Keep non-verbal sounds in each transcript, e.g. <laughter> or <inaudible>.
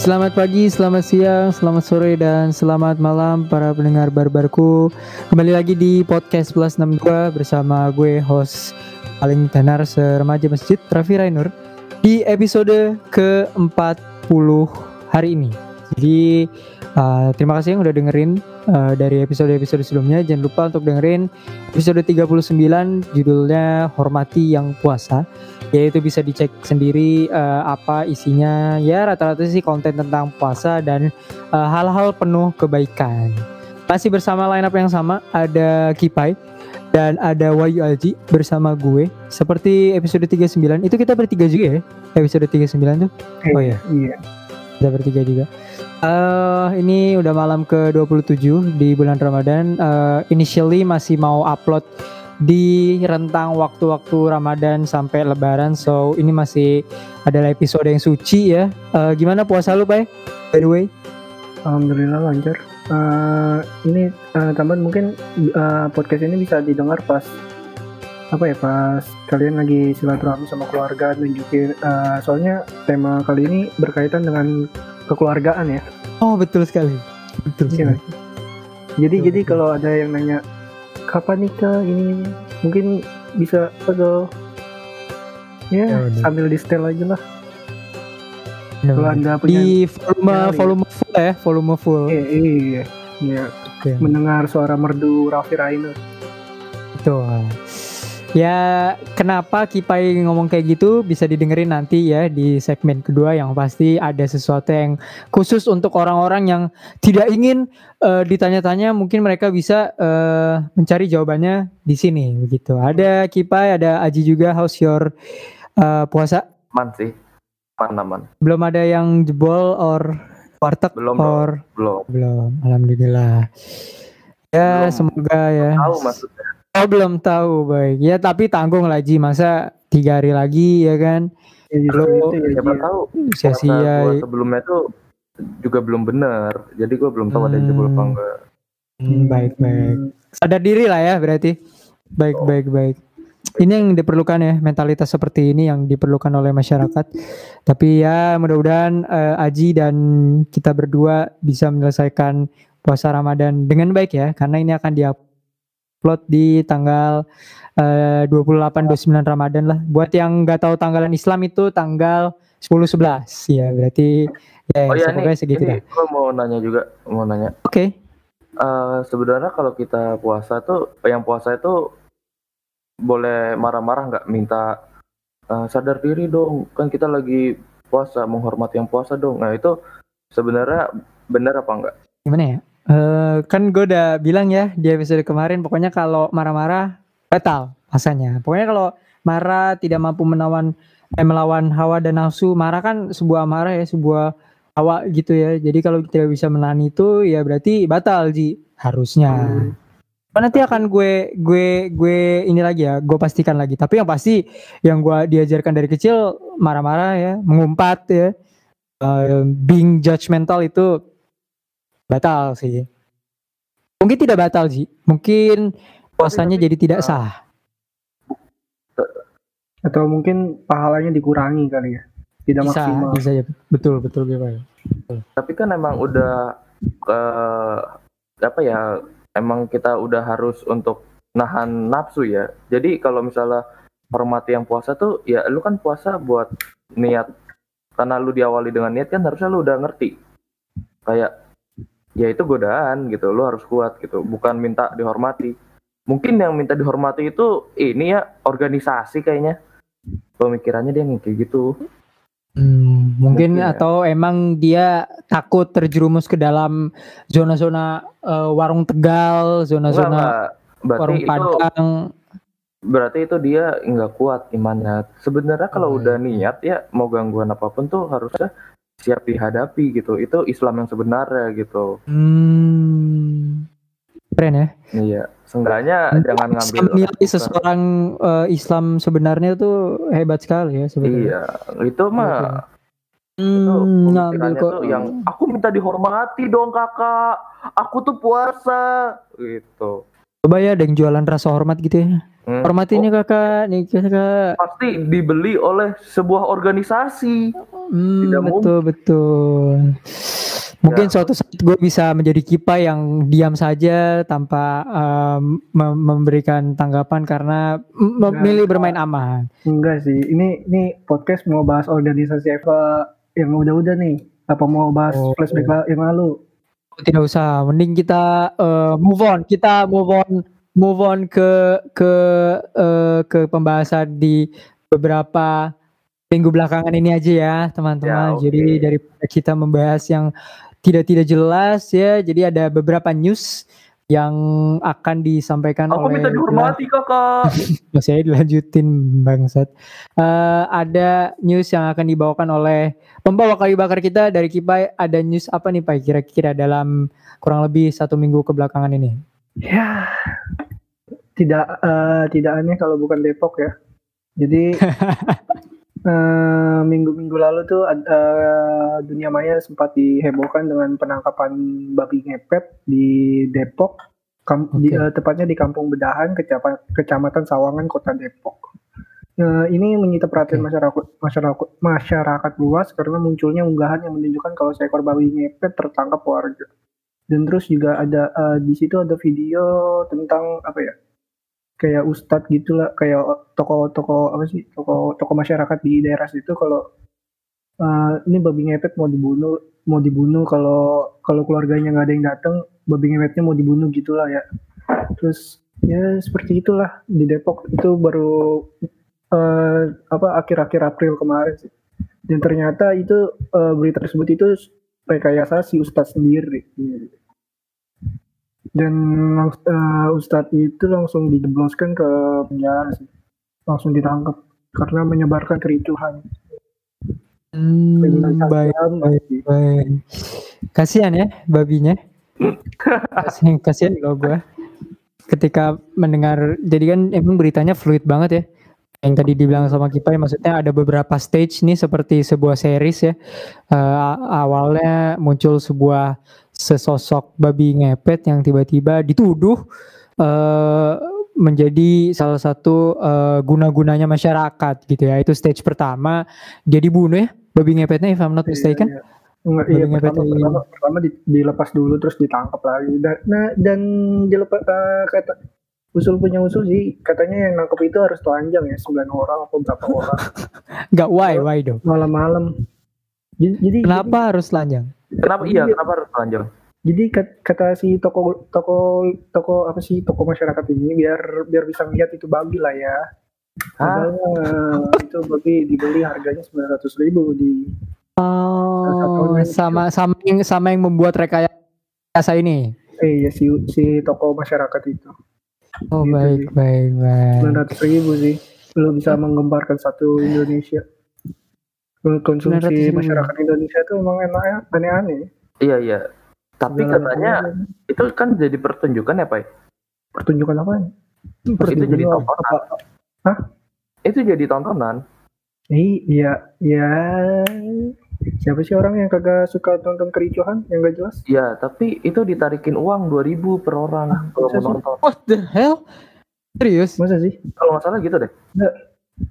Selamat pagi, selamat siang, selamat sore, dan selamat malam para pendengar barbarku. Kembali lagi di Podcast Plus 62 bersama gue host paling tenar seremaja masjid, Raffi Rainur Di episode ke-40 hari ini. Jadi uh, terima kasih yang udah dengerin uh, dari episode-episode sebelumnya. Jangan lupa untuk dengerin episode 39 judulnya Hormati Yang Puasa ya itu bisa dicek sendiri uh, apa isinya. Ya rata-rata sih konten tentang puasa dan uh, hal-hal penuh kebaikan. Masih bersama line up yang sama ada Kipai dan ada Wayu Alji bersama gue. Seperti episode 39 itu kita bertiga juga ya? Episode 39 tuh? Oh ya Iya. kita bertiga juga. Uh, ini udah malam ke 27 di bulan Ramadan. Uh, initially masih mau upload di rentang waktu-waktu Ramadan sampai Lebaran. So ini masih adalah episode yang suci ya. Uh, gimana puasa lu, Pak? By the way. Alhamdulillah lancar. Uh, ini uh, tambahan mungkin uh, podcast ini bisa didengar pas apa ya pas kalian lagi silaturahmi sama keluarga nunjukin uh, soalnya tema kali ini berkaitan dengan kekeluargaan ya. Oh betul sekali. Betul. Iya. sekali. Jadi Betul, jadi kalau ada yang nanya kapan nikah ini mungkin bisa atau ya Ya, udah. sambil di setel aja lah. Benar, Kalau anda punya di volume nyali. volume full ya, volume full. Eh, iya, iya. Oke. mendengar suara merdu Raffi Rainer. Betul. Ya, kenapa Kipai ngomong kayak gitu bisa didengerin nanti ya di segmen kedua yang pasti ada sesuatu yang khusus untuk orang-orang yang tidak ingin eh, ditanya-tanya, mungkin mereka bisa eh, mencari jawabannya di sini begitu. Ada Kipai, ada Aji juga how's your eh, puasa? aman sih aman Belum ada yang jebol or warteg belum or belum belum. Alhamdulillah. Ya, Belum. semoga ya. tahu maksudnya Oh belum tahu baik. Ya tapi tanggung lah Ji. Masa tiga hari lagi ya kan? Ya, itu ya, siapa tahu. Sia-sia gua sebelumnya tuh juga belum benar. Jadi gue belum tahu ada yang jebol apa Hmm. enggak. Hmm, baik baik. Sadar diri lah ya berarti. Baik Oh. baik baik. Ini yang diperlukan ya mentalitas seperti ini yang diperlukan oleh masyarakat. Tapi ya mudah-mudahan eh, Aji dan kita berdua bisa menyelesaikan puasa Ramadan dengan baik ya karena ini akan diupload di tanggal eh, 28 29 Ramadan lah. Buat yang nggak tahu tanggalan Islam itu tanggal 10 11 ya berarti ya oh iya semoga nih segitu ini gue mau nanya juga mau nanya. Oke. Eh, sebenarnya kalau kita puasa tuh yang puasa itu boleh marah-marah nggak? Minta eh, sadar diri dong. Kan kita lagi puasa menghormati yang puasa dong. Nah itu sebenarnya benar apa enggak gimana ya Eh, kan gue udah bilang ya di episode kemarin pokoknya kalau marah-marah batal pasanya pokoknya kalau marah tidak mampu menawan eh, melawan hawa dan nafsu marah kan sebuah marah ya sebuah hawa gitu ya. Jadi kalau tidak bisa menahan itu ya berarti batal ji harusnya. Hmm. Oh, nanti akan gue gue gue ini lagi ya gue pastikan lagi. Tapi yang pasti yang gue diajarkan dari kecil marah-marah ya mengumpat ya. Eh, being judgmental itu batal sih. Mungkin tidak batal sih mungkin puasanya tapi, jadi tidak eh, sah. Atau mungkin pahalanya dikurangi kali ya. Tidak bisa maksimal. bisa ya. Betul betul gitu tapi kan emang udah eh apa ya emang kita udah harus untuk nahan nafsu ya. Jadi kalau misalnya hormati yang puasa tuh ya lu kan puasa buat niat. Karena lu diawali dengan niat kan harusnya lu udah ngerti. Kayak ya itu godaan gitu lu harus kuat gitu bukan minta dihormati mungkin yang minta dihormati itu ini ya organisasi kayaknya pemikirannya dia kayak gitu Hmm, mungkin Mungkin ya. atau emang dia takut terjerumus ke dalam zona-zona eh, warung Tegal, zona-zona warung itu Padang. berarti itu dia nggak kuat imannya. Sebenarnya kalau Oh, udah niat ya mau gangguan apa pun tuh harusnya siap dihadapi gitu. Itu Islam yang sebenarnya gitu. Hmm. Keren ya. Iya, seenggaknya jangan ngambil menilai bukan- seseorang eh, Islam sebenarnya tuh hebat sekali ya sebenarnya. Iya, itu mah itu Hmm, ngambil kok. tuh yang aku minta dihormati dong kakak. Aku tuh puasa gitu. Coba ya ada yang jualan rasa hormat gitu ya. Hmm. Hormati Oh, kakak, nih kakak. pasti dibeli oleh sebuah organisasi. Hmm, Tidak betul betul. Mungkin Ya. suatu saat gue bisa menjadi kipa yang diam saja tanpa mem- memberikan tanggapan karena memilih bermain aman. Enggak sih. Ini ini podcast mau bahas organisasi Eva yang udah-udah nih. Apa mau bahas Oh. flashback la- yang lalu? Tidak usah, mending kita eh, move on. Kita move on, move on ke ke eh, ke pembahasan di beberapa minggu belakangan ini aja ya, teman-teman. Ya, oke. Jadi dari kita membahas yang tidak tidak jelas ya, jadi ada beberapa news yang akan disampaikan Aku oleh minta dihormati kakak. <laughs> masih dilanjutin bangsat. Eh, ada news yang akan dibawakan oleh pembawa kayu bakar kita dari Kipai. Ada news apa nih Pak kira-kira dalam kurang lebih satu minggu kebelakangan ini? Ya. Tidak eh, tidak aneh kalau bukan Depok ya. Jadi <laughs> eh, minggu-minggu lalu tuh eh, dunia maya sempat dihebohkan dengan penangkapan babi ngepet di Depok, Kam- di- Oke. eh, tepatnya di Kampung Bedahan, Kecapa- Kecamatan Sawangan, Kota Depok. Eh, ini menyita perhatian Oke. masyarakat masyarakat masyarakat luas karena munculnya unggahan yang menunjukkan kalau seekor babi ngepet tertangkap warga. Dan terus juga ada eh, di situ ada video tentang apa ya? Kayak ustadz gitulah kayak toko-toko apa sih toko toko masyarakat di daerah situ kalau eh, ini babi ngepet mau dibunuh mau dibunuh kalau kalau keluarganya nggak ada yang datang babi ngepetnya mau dibunuh gitulah ya. Terus ya seperti itulah di Depok itu baru eh, apa akhir-akhir April kemarin sih. Dan ternyata itu eh, berita tersebut itu rekayasa si ustadz sendiri dan eh, Ustadz itu langsung dijebloskan ke penjara sih langsung ditangkap karena menyebarkan kericuhan Hmm, baik, baik, baik. Kasihan ya babinya. kasihan, kasihan loh gue. Ketika mendengar, jadi kan emang beritanya fluid banget ya. Yang tadi dibilang sama Kipai, maksudnya ada beberapa stage nih seperti sebuah series ya. Eh, awalnya muncul sebuah sesosok babi ngepet yang tiba-tiba dituduh eh, menjadi salah satu eh, guna-gunanya masyarakat gitu ya. Itu stage pertama dia dibunuh ya babi ngepetnya if I'm not mistaken. Iya, iya. Enggak, Babi iya pertama, ini. pertama, pertama di- dilepas dulu terus ditangkap lagi dan nah, dan dilepas eh, kata usul punya usul sih katanya yang nangkep itu harus telanjang ya 9 orang atau berapa orang <laughs> Gak why why dong. malam-malam jadi, jadi Kenapa harus telanjang? Kenapa iya? Kenapa harus telanjang? Jadi kat- kata si toko toko toko apa sih toko masyarakat ini biar biar bisa ngeliat itu babi lah ya. Eh, itu babi dibeli harganya sembilan ratus ribu di Oh, sama sama yang sama yang membuat rekayasa ini. eh ya si si toko masyarakat itu Oh Gitu baik sih. baik baik. sembilan ratus ribu sih. Belum bisa menggemparkan satu Indonesia. Konsumsi 900.000. masyarakat Indonesia itu emang enak ya aneh-aneh. Iya iya. Tapi Segala katanya macam. itu kan jadi pertunjukan ya Pak? pertunjukan apa? Itu jadi tontonan. apa- Itu jadi tontonan. Eh, iya, ya. Siapa sih orang yang kagak suka tonton kericuhan yang gak jelas? Iya, tapi itu ditarikin uang 2000 per orang kalau masa mau nonton. What the hell? Serius? Masa sih? Kalau nggak salah gitu deh.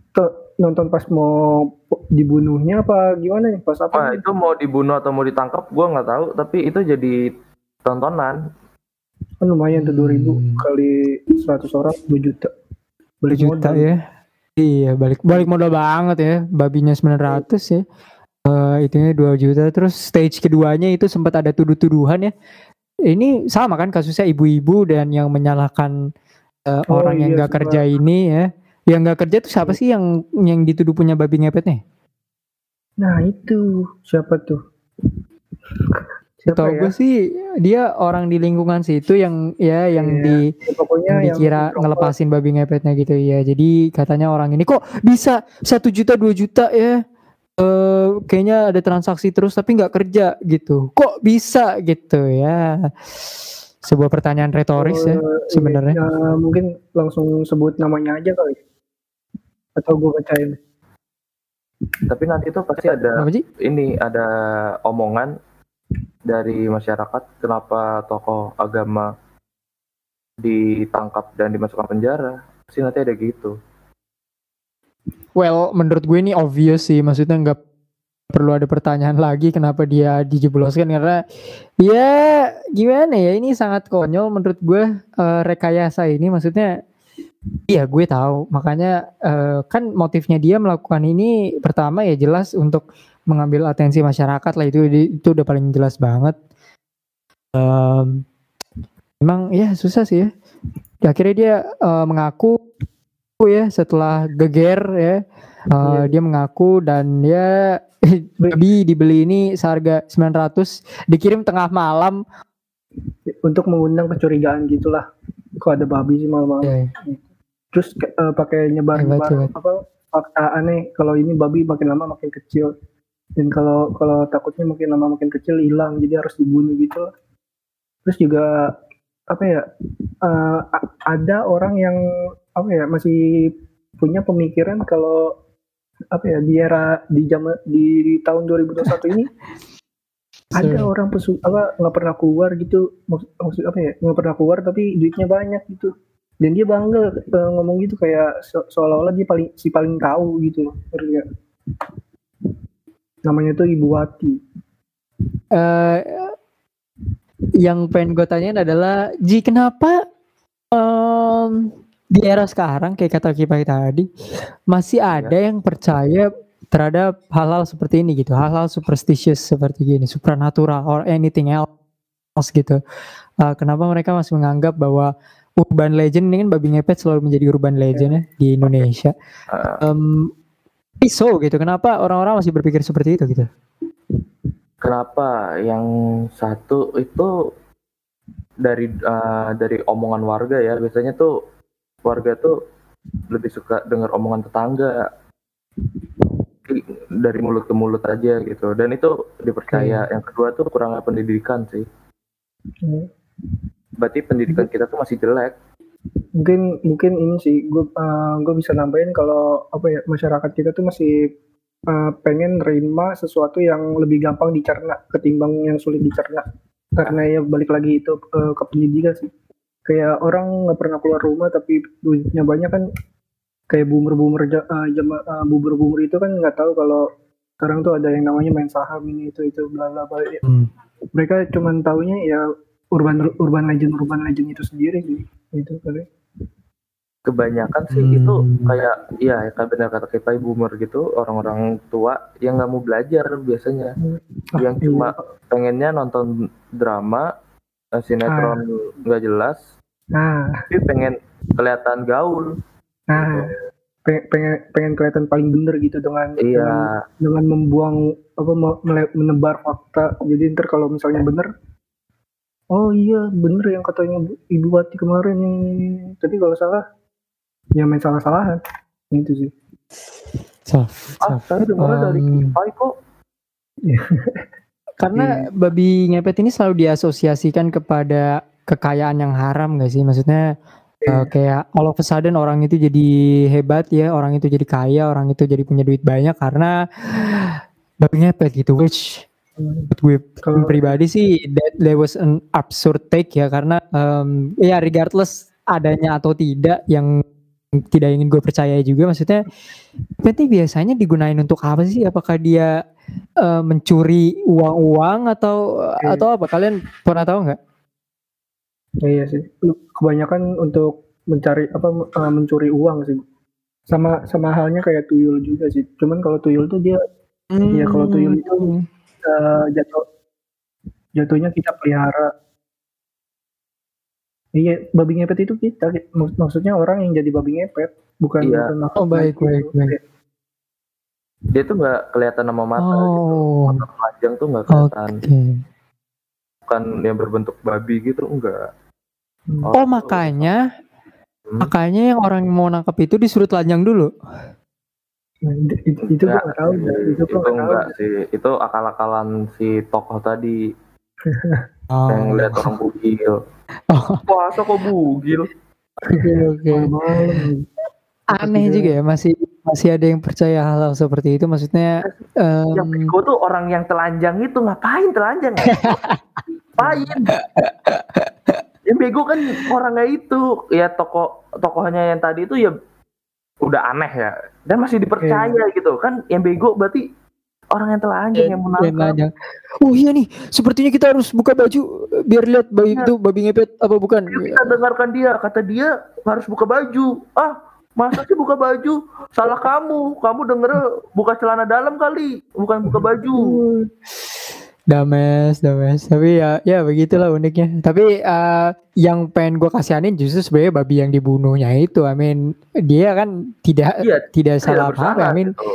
Tuh, nonton pas mau dibunuhnya apa gimana nih? Pas apa? itu mau dibunuh atau mau ditangkap gua nggak tahu, tapi itu jadi tontonan. Kan lumayan tuh 2000 Hmm. kali 100 orang 2 juta. Balik juta modal. ya. Iya, balik balik modal banget ya. Babinya 900 ya. Eh itunya 2 juta. Terus stage keduanya itu sempat ada tuduh-tuduhan ya. Ini sama kan kasusnya ibu-ibu dan yang menyalahkan eh, Oh, orang yang iya, nggak sama. kerja ini ya. Yang nggak kerja tuh siapa sih yang yang dituduh punya babi ngepetnya? Nah, itu siapa tuh? Siapa Tahu ya? gue sih dia orang di lingkungan situ yang ya yang Iya, di Ya, pokoknya yang yang dikira rokok. ngelepasin babi ngepetnya gitu ya. Jadi katanya orang ini kok bisa satu juta dua juta ya. Eh kayaknya ada transaksi terus tapi nggak kerja gitu. Kok bisa gitu ya? Sebuah pertanyaan retoris ya Eh, sebenarnya. ya, mungkin langsung sebut namanya aja kali. Atau gue bacain. Tapi nanti tuh pasti ada ini ada omongan dari masyarakat kenapa tokoh agama ditangkap dan dimasukkan penjara. Pasti nanti ada gitu. Well, menurut gue ini obvious sih. Maksudnya nggak perlu ada pertanyaan lagi kenapa dia dijebloskan karena ya gimana ya ini sangat konyol menurut gue uh, rekayasa ini maksudnya iya gue tahu. Makanya uh, kan motifnya dia melakukan ini pertama ya jelas untuk mengambil atensi masyarakat lah. Itu itu udah paling jelas banget. Um, emang ya susah sih ya. Akhirnya dia uh, mengaku ya setelah geger ya. Uh, dia mengaku dan ya <laughs> babi dibeli ini seharga 900 dikirim tengah malam. Untuk mengundang kecurigaan gitulah. Kok ada babi sih malam-malam? Yeah. Terus uh, pakai nyebar nyebar apa fakta aneh kalau ini babi makin lama makin kecil. Dan kalau kalau takutnya makin lama makin kecil hilang jadi harus dibunuh gitu. Terus juga apa ya uh, ada orang yang apa ya masih punya pemikiran kalau apa ya di era di zaman di, tahun 2021 ini <laughs> ada orang pesu apa nggak pernah keluar gitu. Maksud, maksud apa ya nggak pernah keluar tapi duitnya banyak gitu dan dia bangga uh, ngomong gitu kayak se seolah-olah dia paling si paling tahu gitu ya namanya tuh Ibu Wati uh, yang pengen gue tanyain adalah Ji kenapa um, di era sekarang kayak kata Kipai tadi masih iya. ada ya. yang percaya terhadap hal-hal seperti ini gitu hal-hal superstitious seperti gini supernatural or anything else gitu uh, kenapa mereka masih menganggap bahwa urban legend ini kan babi ngepet selalu menjadi urban legend ya di Indonesia. Um, so gitu kenapa orang-orang masih berpikir seperti itu gitu? Kenapa? Yang satu itu dari uh, dari omongan warga ya. Biasanya tuh warga tuh lebih suka dengar omongan tetangga. Dari mulut ke mulut aja gitu. Dan itu dipercaya. Hmm. yang kedua tuh kurang pendidikan sih. Hmm. Berarti pendidikan kita tuh masih jelek. Mungkin mungkin ini sih gue uh, gue bisa nambahin kalau apa ya masyarakat kita tuh masih uh, pengen nerima sesuatu yang lebih gampang dicerna ketimbang yang sulit dicerna. Karena ya balik lagi itu uh, ke pendidikan sih. Kayak orang nggak pernah keluar rumah tapi duitnya banyak kan. Kayak boomer-boomer uh, jama, uh, boomer-boomer itu kan nggak tahu kalau sekarang tuh ada yang namanya main saham ini itu itu bla bla bla. Hmm. mereka cuman taunya ya urban urban legend urban legend itu sendiri gitu itu kali kebanyakan sih hmm. itu kayak iya ya kayak benar kata kita boomer gitu orang-orang tua yang nggak mau belajar biasanya hmm. yang ah, cuma iya. pengennya nonton drama eh, sinetron ah. nggak ah. jelas Nah, tapi pengen kelihatan gaul. Nah, gitu. pengen, pengen pengen kelihatan paling bener gitu dengan iya. dengan, dengan membuang apa menebar fakta. Jadi ntar kalau misalnya bener, oh iya bener yang katanya Ibu Wati kemarin yang tapi kalau salah ya main salah-salahan. Itu sih. Sof, ah, saya dengar um, dari Kipai kok. Karena yeah. babi ngepet ini selalu diasosiasikan kepada kekayaan yang haram gak sih? Maksudnya yeah. uh, kayak all of a sudden orang itu jadi hebat ya, orang itu jadi kaya, orang itu jadi punya duit banyak karena babi ngepet gitu. Which buat gue kalau pribadi sih that there was an absurd take ya karena um, ya regardless adanya atau tidak yang tidak ingin gue percaya juga maksudnya berarti biasanya digunain untuk apa sih apakah dia uh, mencuri uang-uang atau okay. atau apa kalian pernah tahu nggak Ya, iya sih. Kebanyakan untuk mencari apa uh, mencuri uang sih. Sama sama halnya kayak tuyul juga sih. Cuman kalau tuyul tuh dia hmm. ya kalau tuyul itu uh, jatuh jatuhnya kita pelihara. Iya, babi ngepet itu kita maksudnya orang yang jadi babi ngepet, bukan iya. bukan oh baik baik baik. Dia tuh nggak kelihatan nama mata gitu. oh. gitu. Mata panjang tuh nggak kelihatan. Okay bukan yang berbentuk babi gitu enggak oh, oh makanya hmm. makanya yang orang mau nangkap itu disuruh telanjang dulu nah, itu, itu enggak, gak tahu itu, itu enggak tahu. sih. Itu akal-akalan si tokoh tadi. <laughs> Oh. yang lihat orang bugil. Oh. puasa kok bugil? Oke oke. Aneh juga ya masih masih ada yang percaya hal-hal seperti itu. Maksudnya um... yang bego tuh orang yang telanjang itu ngapain telanjang ya? <laughs> ngapain? Yang bego kan orangnya itu. Ya toko tokohnya yang tadi itu ya udah aneh ya dan masih dipercaya yeah. gitu kan yang bego berarti orang yang telanjang yang menangkap. Oh iya nih, sepertinya kita harus buka baju biar lihat bayi Iya. itu babi ngepet apa bukan? Yuk kita dengarkan dia kata dia harus buka baju ah masa sih buka baju salah kamu kamu denger buka celana dalam kali bukan buka baju Dames, dames. Tapi ya, ya begitulah uniknya. Tapi eh, yang pengen gue kasihanin justru sebenarnya babi yang dibunuhnya itu. I mean, dia kan tidak Iya, tidak salah apa I mean, gitu.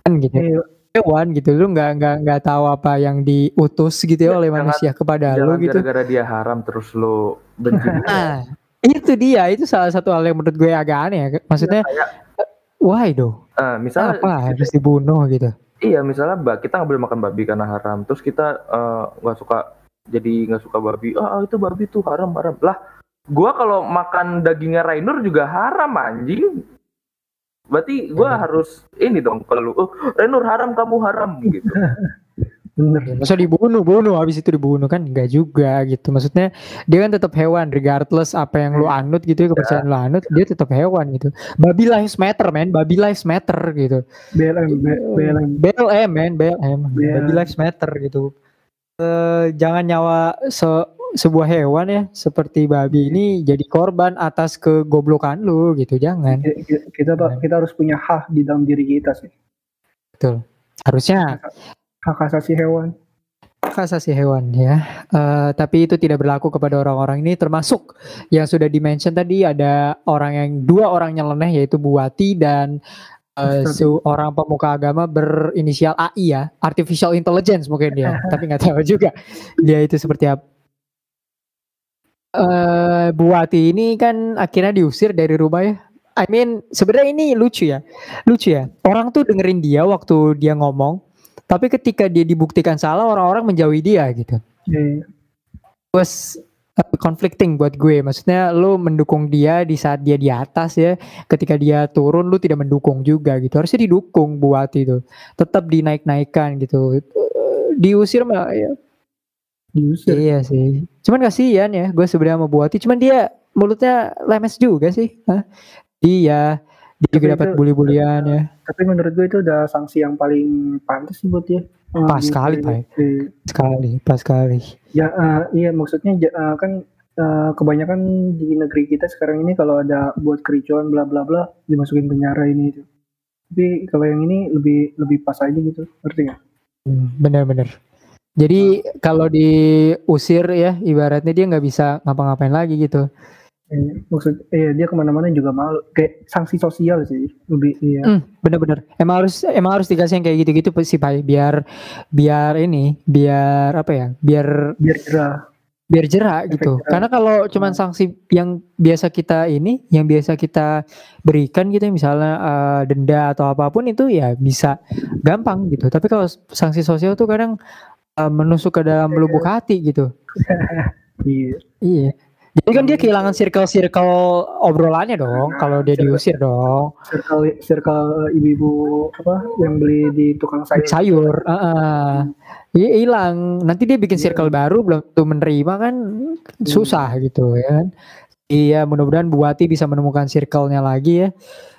kan gitu. Iya, Hewan gitu, lu nggak nggak nggak tahu apa yang diutus gitu ya Iya, oleh jangan- manusia kepada lu gitu. gara-gara dia haram terus lo benci. <laughs> Nah, itu dia, itu salah satu hal yang menurut gue agak aneh ya. Maksudnya, kayak why do? eh, misalnya Apa <laughs> harus dibunuh gitu? Iya misalnya mbak kita nggak boleh makan babi karena haram. Terus kita eh, nggak suka jadi nggak suka babi. Ah itu babi tuh haram haram. Lah gua kalau makan dagingnya Rainur juga haram anjing. Berarti gua Bener. harus ini dong kalau oh Rainur haram kamu haram gitu <laughs> bener. Masa dibunuh, bunuh habis itu dibunuh kan enggak juga gitu. Maksudnya dia kan tetap hewan regardless apa yang lu anut gitu ya kepercayaan lu anut, dia tetap hewan gitu. Babi lives matter man, babi lives matter gitu. BLM, BLM. BLM man, BLM. Babi lives matter gitu. Eh jangan nyawa se- sebuah hewan ya seperti babi ini jadi korban atas kegoblokan lu gitu, jangan. Ki- ki- Kita Pak, kita harus punya hak di dalam diri kita sih. Betul. Harusnya Hak asasi hewan. hak asasi hewan ya. Eh, tapi itu tidak berlaku kepada orang-orang ini termasuk yang sudah dimention tadi ada orang yang dua orang nyeleneh yaitu Buati dan Ustadz. seorang pemuka agama berinisial AI ya, artificial intelligence mungkin dia, <laughs> tapi nggak tahu juga dia itu seperti apa. Eh Buati ini kan akhirnya diusir dari rumah ya. I mean sebenarnya ini lucu ya, lucu ya. Orang tuh dengerin dia waktu dia ngomong, tapi ketika dia dibuktikan salah orang-orang menjauhi dia gitu. Iya, was uh, conflicting buat gue. Maksudnya lu mendukung dia di saat dia di atas ya. Ketika dia turun lu tidak mendukung juga gitu. Harusnya didukung buat itu. Tetap dinaik-naikkan gitu. Eh, Diusir mah ya. diusir. Iya sih. Cuman kasihan ya gue sebenarnya sama Buati. Cuman dia mulutnya lemes juga sih. Hah? Iya. Dia juga dapat bully-bulian ya. Tapi menurut gue itu udah sanksi yang paling pantas sih buat dia. Pas Eh, sekali, Pak. Sekali. Pas sekali. Ya eh, iya maksudnya eh, kan eh, kebanyakan di negeri kita sekarang ini kalau ada buat kericuan bla bla bla dimasukin penjara ini itu. Tapi kalau yang ini lebih lebih pas aja gitu, ngerti nggak? Hmm, Bener-bener. Jadi kalau diusir ya ibaratnya dia nggak bisa ngapa-ngapain lagi gitu. Eh, maksud iya dia ke mana-mana juga malu. Kayak sanksi sosial sih lebih iya. Hmm, bener-bener. Emang harus emang harus dikasih yang kayak gitu-gitu sih Pai biar biar ini biar apa ya biar Biar jerah. biar Efek gitu. jerah. Karena kalau cuman sanksi yang biasa kita ini, yang biasa kita berikan gitu, misalnya eh, denda atau apa pun itu ya bisa gampang gitu. Tapi kalau sanksi sosial tuh kadang eh, menusuk ke dalam lubuk hati gitu. <laughs> Iya. Iya. Jadi kan dia kehilangan circle-circle obrolannya dong kalau dia diusir dong. Circle circle ibu-ibu apa yang beli di tukang sayur. Sayur, heeh. Iya hilang. Nanti dia bikin Iya. circle baru belum tentu menerima kan susah gitu ya kan. Iya, mudah-mudahan Buati bisa menemukan circle-nya lagi ya.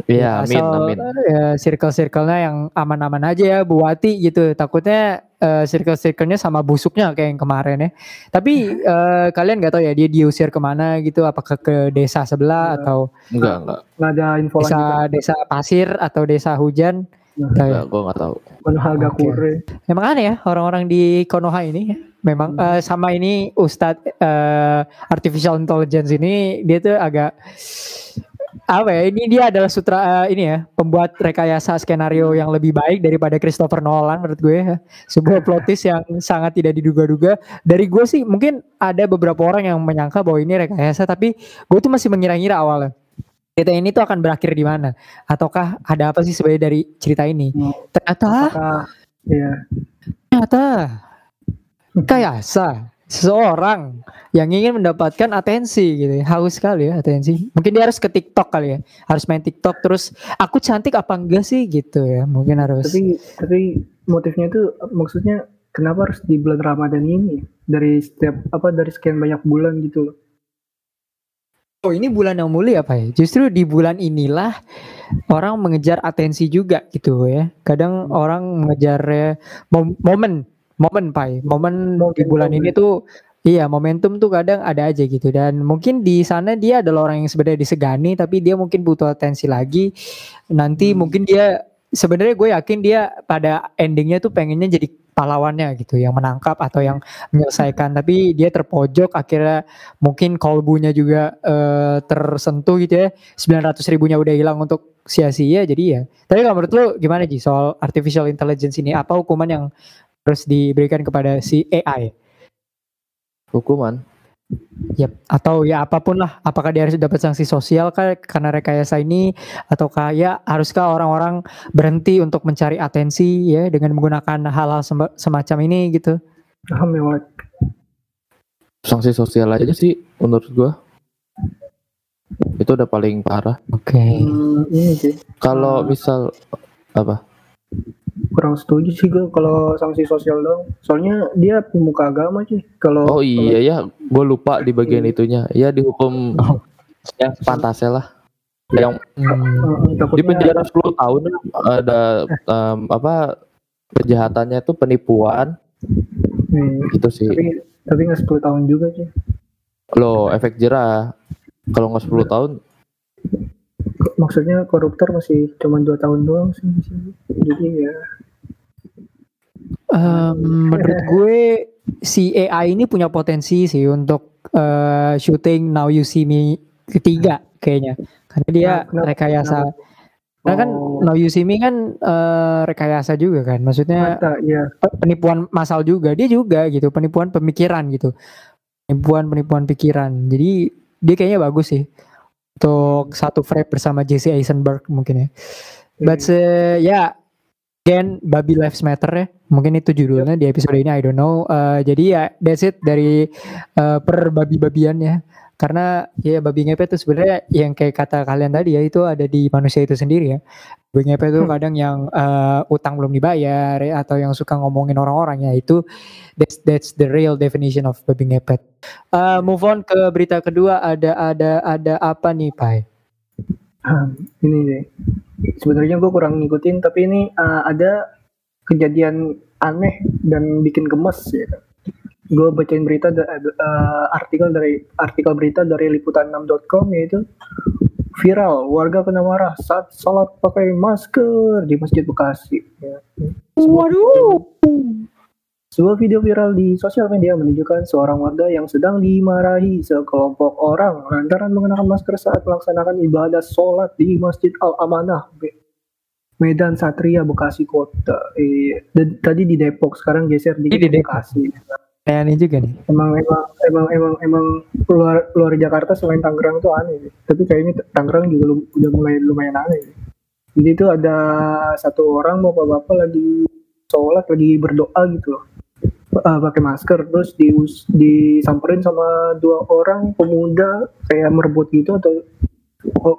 Iya, amin, Asal, amin. ya, circle-circle-nya yang aman-aman aja ya Buati gitu. Takutnya eh, circle-circle-nya sama busuknya kayak yang kemarin ya. Tapi <laughs> eh, kalian nggak tahu ya dia diusir ke mana gitu? Apakah ke desa sebelah Iya. atau Enggak, enggak. Nggak ada info desa lanjutan. desa pasir atau desa hujan? Nah, gua enggak tahu. Konoha. Gakure. Emang aneh ya orang-orang di Konoha ini. ya. Memang Hmm. eh, sama ini Ustadz eh, artificial intelligence ini dia tuh agak apa ya? Ini dia adalah sutra eh, ini ya pembuat rekayasa skenario yang lebih baik daripada Christopher Nolan menurut gue. ya. Sebuah plot twist yang sangat tidak diduga-duga. Dari gue sih mungkin ada beberapa orang yang menyangka bahwa ini rekayasa, tapi gue tuh masih mengira-ngira awalnya. Cerita ini tuh akan berakhir di mana? Ataukah ada apa sih sebenarnya dari cerita ini? Hmm. Ternyata Apakah iya ternyata kayasa seseorang yang ingin mendapatkan atensi gitu ya. haus sekali ya atensi mungkin dia harus ke TikTok kali ya harus main TikTok terus aku cantik apa enggak sih gitu ya mungkin harus tapi tapi motifnya itu maksudnya kenapa harus di bulan Ramadan ini dari setiap apa dari sekian banyak bulan gitu loh Oh ini bulan yang mulia apa ya? Justru di bulan inilah orang mengejar atensi juga gitu ya. Kadang orang mengejar ya, mom- momen, momen pai, momen di bulan ini tuh iya momentum tuh kadang ada aja gitu dan mungkin di sana dia adalah orang yang sebenarnya disegani tapi dia mungkin butuh atensi lagi. Nanti Hmm. mungkin dia sebenarnya gue yakin dia pada endingnya tuh pengennya jadi pahlawannya gitu yang menangkap atau yang menyelesaikan. Tapi dia terpojok akhirnya mungkin kolbunya juga eh, tersentuh gitu ya. 900 ribunya udah hilang untuk sia-sia jadi ya. Tapi kalau menurut lu gimana Ji soal artificial intelligence ini? Apa hukuman yang harus diberikan kepada si AI Hukuman. Yap, atau ya apa pun lah apakah dia harus dapat sanksi sosial kah karena rekayasa ini ataukah ya haruskah orang-orang berhenti untuk mencari atensi ya dengan menggunakan hal-hal semacam ini gitu ya? Sanksi sosial aja sih menurut gua. Itu udah paling parah. oke Hmm, ini sih Kalau Hmm. misal apa? Kurang setuju sih gue kalau sanksi sosial dong. Soalnya dia pemuka agama sih. Kalau Oh iya ya, gue lupa di bagian itunya. <laughs> Ya dihukum Oh. yang pantasnya lah. Yang Hmm, di penjara 10 tahun ada em, apa kejahatannya itu penipuan Hmm, itu sih. tapi tapi nggak 10 tahun juga sih. Loh, efek jerah. Kalau nggak 10 tahun, Maksudnya koruptor masih cuma dua tahun doang sih. Jadi ya em, menurut gue si AI ini punya potensi sih untuk eh, syuting Now You See Me ketiga kayaknya. Karena dia Nah, rekayasa. Karena kan Oh. Now You See Me kan eh, rekayasa juga kan. Maksudnya mata ya pe- penipuan masal juga. Dia juga gitu penipuan pemikiran gitu. Penipuan penipuan pikiran. Jadi dia kayaknya bagus sih. Untuk satu frame bersama Jesse Eisenberg mungkin ya. But uh, ya again babi lives matter ya mungkin itu judulnya di episode ini I don't know. Uh, jadi ya that's it dari uh, per babi-babian ya karena ya babi ngepet itu sebenarnya yang kayak kata kalian tadi ya itu ada di manusia itu sendiri ya. Babi ngepet itu Hmm. kadang yang uh, utang belum dibayar ya, atau yang suka ngomongin orang-orang ya itu that's that's the real definition of babi ngepet. Uh, move on ke berita kedua ada ada ada apa nih Pai? Ah, ini deh. Sebenarnya gue kurang ngikutin, tapi ini ah, ada kejadian aneh dan bikin gemes ya. Gue bacain berita da- eh, artikel dari artikel berita dari liputan6.com yaitu viral warga kena marah saat sholat pakai masker di Masjid Bekasi. Ya. waduh Sebuah video viral di sosial media menunjukkan seorang warga yang sedang dimarahi sekelompok orang lantaran mengenakan masker saat melaksanakan ibadah sholat di Masjid Al-Amanah, Be- Medan Satria, Bekasi Kota. Eh, d- tadi di Depok, sekarang geser di, di. Bekasi. Nah, ini juga nih Emang emang emang emang emang luar luar Jakarta selain Tangerang itu aneh sih. Tapi kayaknya Tangerang juga lu- udah mulai lumayan aneh. sih. Jadi itu ada satu orang bapak-bapak lagi sholat lagi berdoa gitu loh. Eh, pakai masker terus di disamperin sama dua orang pemuda kayak merebut gitu atau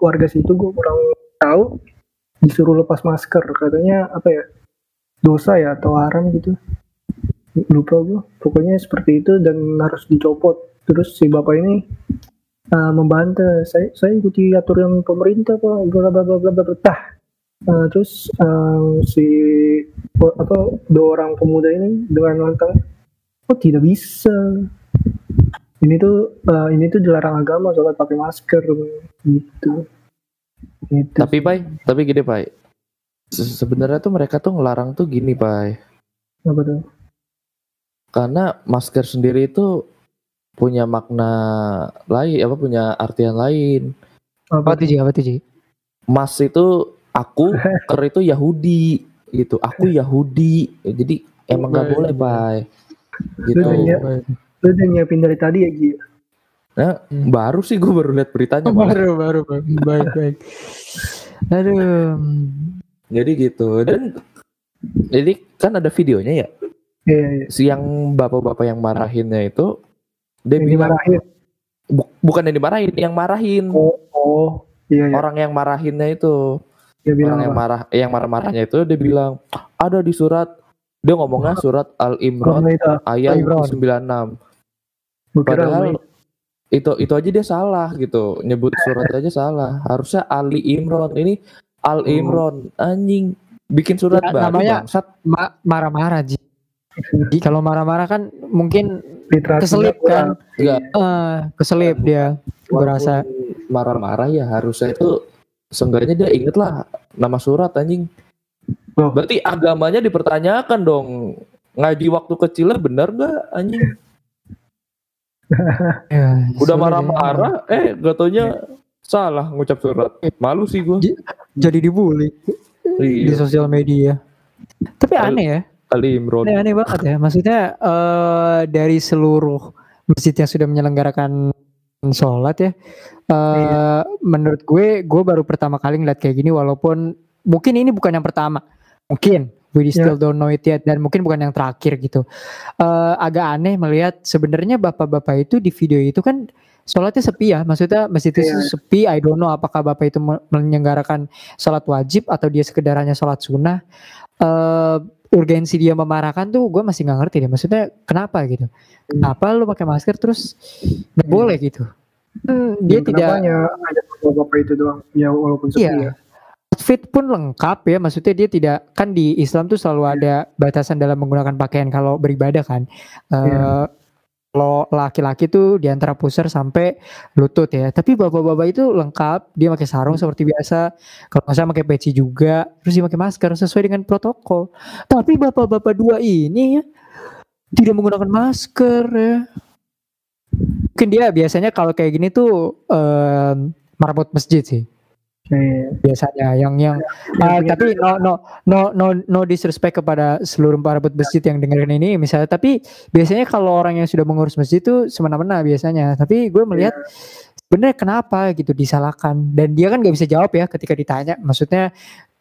warga situ gue kurang tahu disuruh lepas masker katanya apa ya dosa ya atau haram gitu. Lupa gue pokoknya seperti itu dan harus dicopot. Terus si bapak ini uh, membantah saya saya ikuti aturan pemerintah pak bla bla bla bla bla. Uh, terus uh, si apa dua orang pemuda ini dengan lantang oh tidak bisa? Ini tuh uh, ini tuh dilarang agama sholat pakai masker gitu gitu Tapi Pai, tapi gini Pai. Se- Sebenarnya tuh mereka tuh ngelarang tuh gini Pai. apa tuh Karena masker sendiri itu punya makna lain, apa punya artian lain. apa tuh Ji apa tuh Ji Mas itu aku, <laughs> ker itu Yahudi gitu. Aku Yahudi. Jadi emang nggak boleh Pai. Gitu. Lu udah nyiapin dari tadi ya Gi Nah, baru sih gue baru lihat beritanya. baru baru baru. baik baik aduh Jadi gitu. Dan jadi kan ada videonya ya. iya iya Si yang bapak-bapak yang marahinnya itu dia yang bilang dimarahin bu- bukan yang dimarahin, yang marahin. oh oh iya iya Orang yang marahinnya itu. dia bilang orang yang marah yang marah-marahnya itu dia bilang ada di surat dia ngomongnya surat Al Imran ayat Al-Imran. 96 gue kira padahal. Itu itu aja dia salah gitu. Nyebut surat aja salah. Harusnya Ali Imron ini Al Oh. Imron anjing. Bikin surat Ya, baru namanya- bangsat. Ma- marah-marah Ji. Kalau marah-marah kan mungkin keselip kan? Enggak. Eh, keselip dia gue rasa Walaupun marah-marah ya harusnya itu seenggaknya dia inget lah nama surat anjing. Berarti agamanya dipertanyakan dong. Ngaji waktu kecilnya bener gak anjing <laughs> ya, udah ya. marah-marah eh gak taunya salah ngucap surat. Malu sih gua. Ji- jadi dibully di iya. sosial media. Tapi Al- aneh ya. Ali Imron. Aneh, aneh banget ya. Maksudnya eh dari seluruh masjid yang sudah menyelenggarakan sholat ya eh menurut gue gue baru pertama kali ngeliat kayak gini walaupun mungkin ini bukan yang pertama. Mungkin we still don't know it yet dan mungkin bukan yang terakhir gitu. Eh agak aneh melihat sebenarnya bapak-bapak itu di video itu kan sholatnya sepi ya? Maksudnya masjid itu Iya. sepi I don't know apakah bapak itu me- menyelenggarakan sholat wajib atau dia sekedar hanya sholat sunnah. Eh urgensi dia memarahkan tuh gue masih nggak ngerti deh maksudnya kenapa gitu? Kenapa lu pakai masker terus nggak boleh gitu? Hmm, dia tidak ada bapak itu doang? Ya walaupun sepi Iya. ya outfit pun lengkap ya. Maksudnya dia tidak kan di Islam tuh selalu ada batasan dalam menggunakan pakaian kalau beribadah kan. Eh, Iya. kalau laki-laki tuh di antara pusar sampai lutut ya. Tapi bapak-bapak itu lengkap. Dia pakai sarung seperti biasa. Kalau nggak salah pakai peci juga. Terus dia pakai masker sesuai dengan protokol. Tapi bapak-bapak dua ini ya tidak menggunakan masker ya. Mungkin dia biasanya kalau kayak gini tuh em, marbot masjid sih. Biasanya yang yang ah, tapi no no no no no disrespect kepada seluruh para masjid yang dengerin ini misalnya. Tapi biasanya kalau orang yang sudah mengurus masjid itu semena-mena biasanya. Tapi gue melihat sebenarnya kenapa gitu disalahkan. Dan dia kan nggak bisa jawab ya ketika ditanya. Maksudnya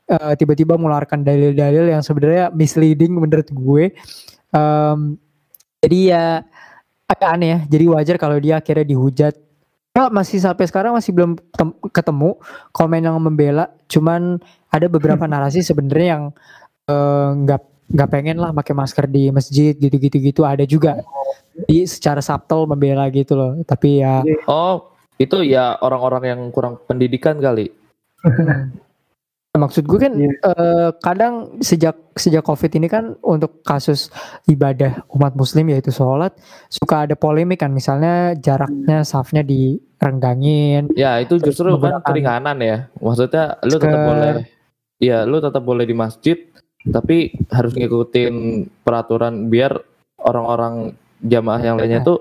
eh, tiba-tiba mengeluarkan dalil-dalil yang sebenarnya misleading menurut gue. Em, jadi ya agak aneh ya. Jadi wajar kalau dia akhirnya dihujat Ya, masih sampai sekarang masih belum tem- ketemu komen yang membela. Cuman ada beberapa narasi sebenarnya yang eh, nggak nggak pengen lah pakai masker di masjid gitu-gitu gitu ada juga di secara subtle membela gitu loh. Tapi ya oh itu ya orang-orang yang kurang pendidikan kali maksud gue kan Iya. eh, kadang sejak sejak covid ini kan untuk kasus ibadah umat muslim yaitu sholat suka ada polemik kan. Misalnya jaraknya safnya direnggangin. Ya itu justru kan keringanan ya. Maksudnya lu tetap Masker. boleh ya lu tetap boleh di masjid tapi harus ngikutin peraturan biar orang-orang jamaah yang lainnya Iya. tuh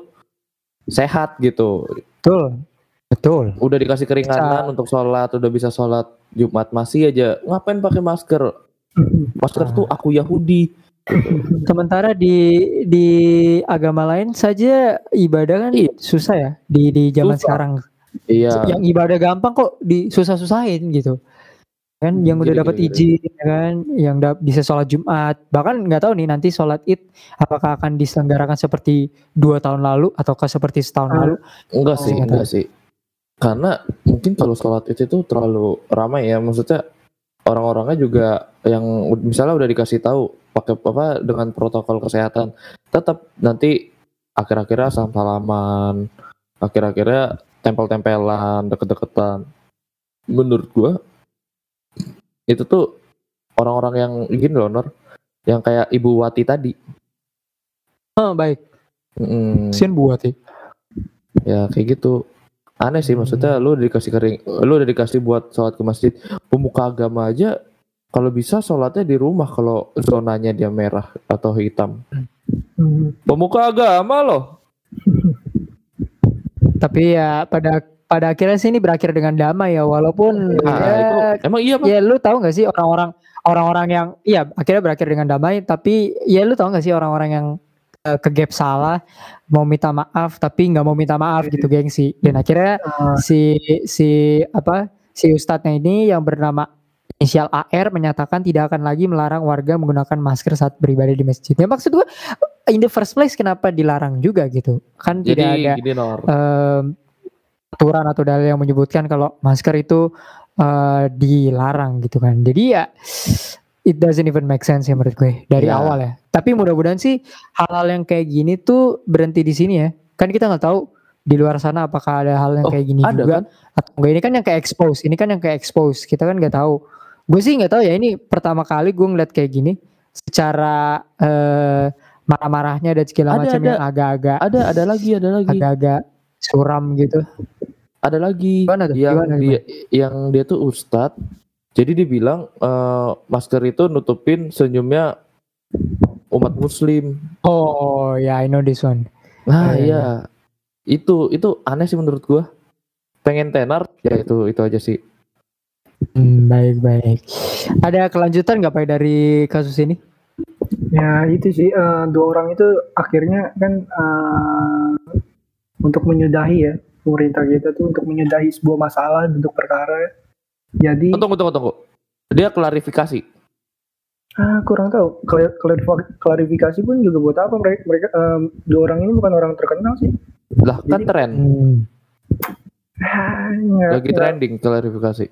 sehat gitu. Betul. Betul. Udah dikasih keringanan untuk sholat udah bisa sholat Jumat masih aja ngapain pakai masker <laughs> masker tuh aku Yahudi Sementara di di agama lain saja ibadah kan susah ya di di zaman Susah. sekarang. iya Yang ibadah gampang kok disusah-susahin gitu. Kan yang udah Gini, dapat gini, izin ya kan, yang da- bisa sholat Jumat. Bahkan nggak tahu nih nanti sholat Id apakah akan diselenggarakan seperti dua tahun lalu ataukah seperti setahun Ah. lalu. enggak sih enggak sih karena mungkin kalau sholat itu tuh terlalu ramai ya. Maksudnya orang-orangnya juga yang misalnya udah dikasih tahu pakai apa dengan protokol kesehatan tetap nanti akhir-akhirnya salam-salaman akhir-akhirnya tempel-tempelan deket-deketan. Menurut gua itu tuh orang-orang yang gini loh Nor yang kayak Ibu Wati tadi. Oh, baik. Mm, Kasian buat ya. ya kayak gitu aneh sih maksudnya lu udah dikasih kering lu udah dikasih buat sholat ke masjid pemuka agama aja kalau bisa sholatnya di rumah kalau zonanya dia merah atau hitam. Hmm. pemuka agama loh. Tapi ya pada pada akhirnya sih ini berakhir dengan damai ya walaupun nah, ya, itu emang iya pak. Ya lu tahu nggak sih orang-orang orang-orang yang iya akhirnya berakhir dengan damai tapi ya lu tahu nggak sih orang-orang yang eh, kegap salah mau minta maaf tapi nggak mau minta maaf gitu gengsi dan akhirnya Ah, si si apa si ustadznya ini yang bernama inisial AR menyatakan tidak akan lagi melarang warga menggunakan masker saat beribadah di masjid. Ya maksud gua in the first place kenapa dilarang juga gitu? Kan jadi tidak ada gini em, aturan atau dalil yang menyebutkan kalau masker itu eh, dilarang gitu kan. Jadi ya it doesn't even make sense ya menurut gue dari Ya. awal ya. Tapi mudah-mudahan sih hal-hal yang kayak gini tuh berhenti di sini ya. Kan kita nggak tahu di luar sana apakah ada hal yang Oh, kayak gini ada juga kan? atau enggak ini kan yang kayak expose ini kan yang kayak expose kita kan nggak tahu gue sih nggak tahu ya ini pertama kali gue ngeliat kayak gini secara eh, marah-marahnya dan segala Ada, macam ada. yang agak-agak Ada ada lagi ada lagi. agak-agak suram gitu Ada lagi Gimana tuh? yang Gimana, dia yang dia tuh ustadz. Jadi dia bilang eh, masker itu nutupin senyumnya umat muslim. oh ya I know this one Nah, Iya, iya. Itu itu aneh sih menurut gua. Pengen tenar ya itu itu aja sih. Hmm, baik baik ada kelanjutan nggak pak dari kasus ini Ya itu sih eh, dua orang itu akhirnya kan eh, untuk menyudahi ya pemerintah kita tuh untuk menyudahi sebuah masalah duduk perkara. Jadi Tunggu tunggu tunggu. Dia klarifikasi. ah, kurang tahu Klar- klarifi- klarifikasi pun juga buat apa mereka, mereka em, dua orang ini bukan orang terkenal sih. Lah kan Jadi- tren. Hmm. Ah, nggak- Lagi nggak- trending klarifikasi.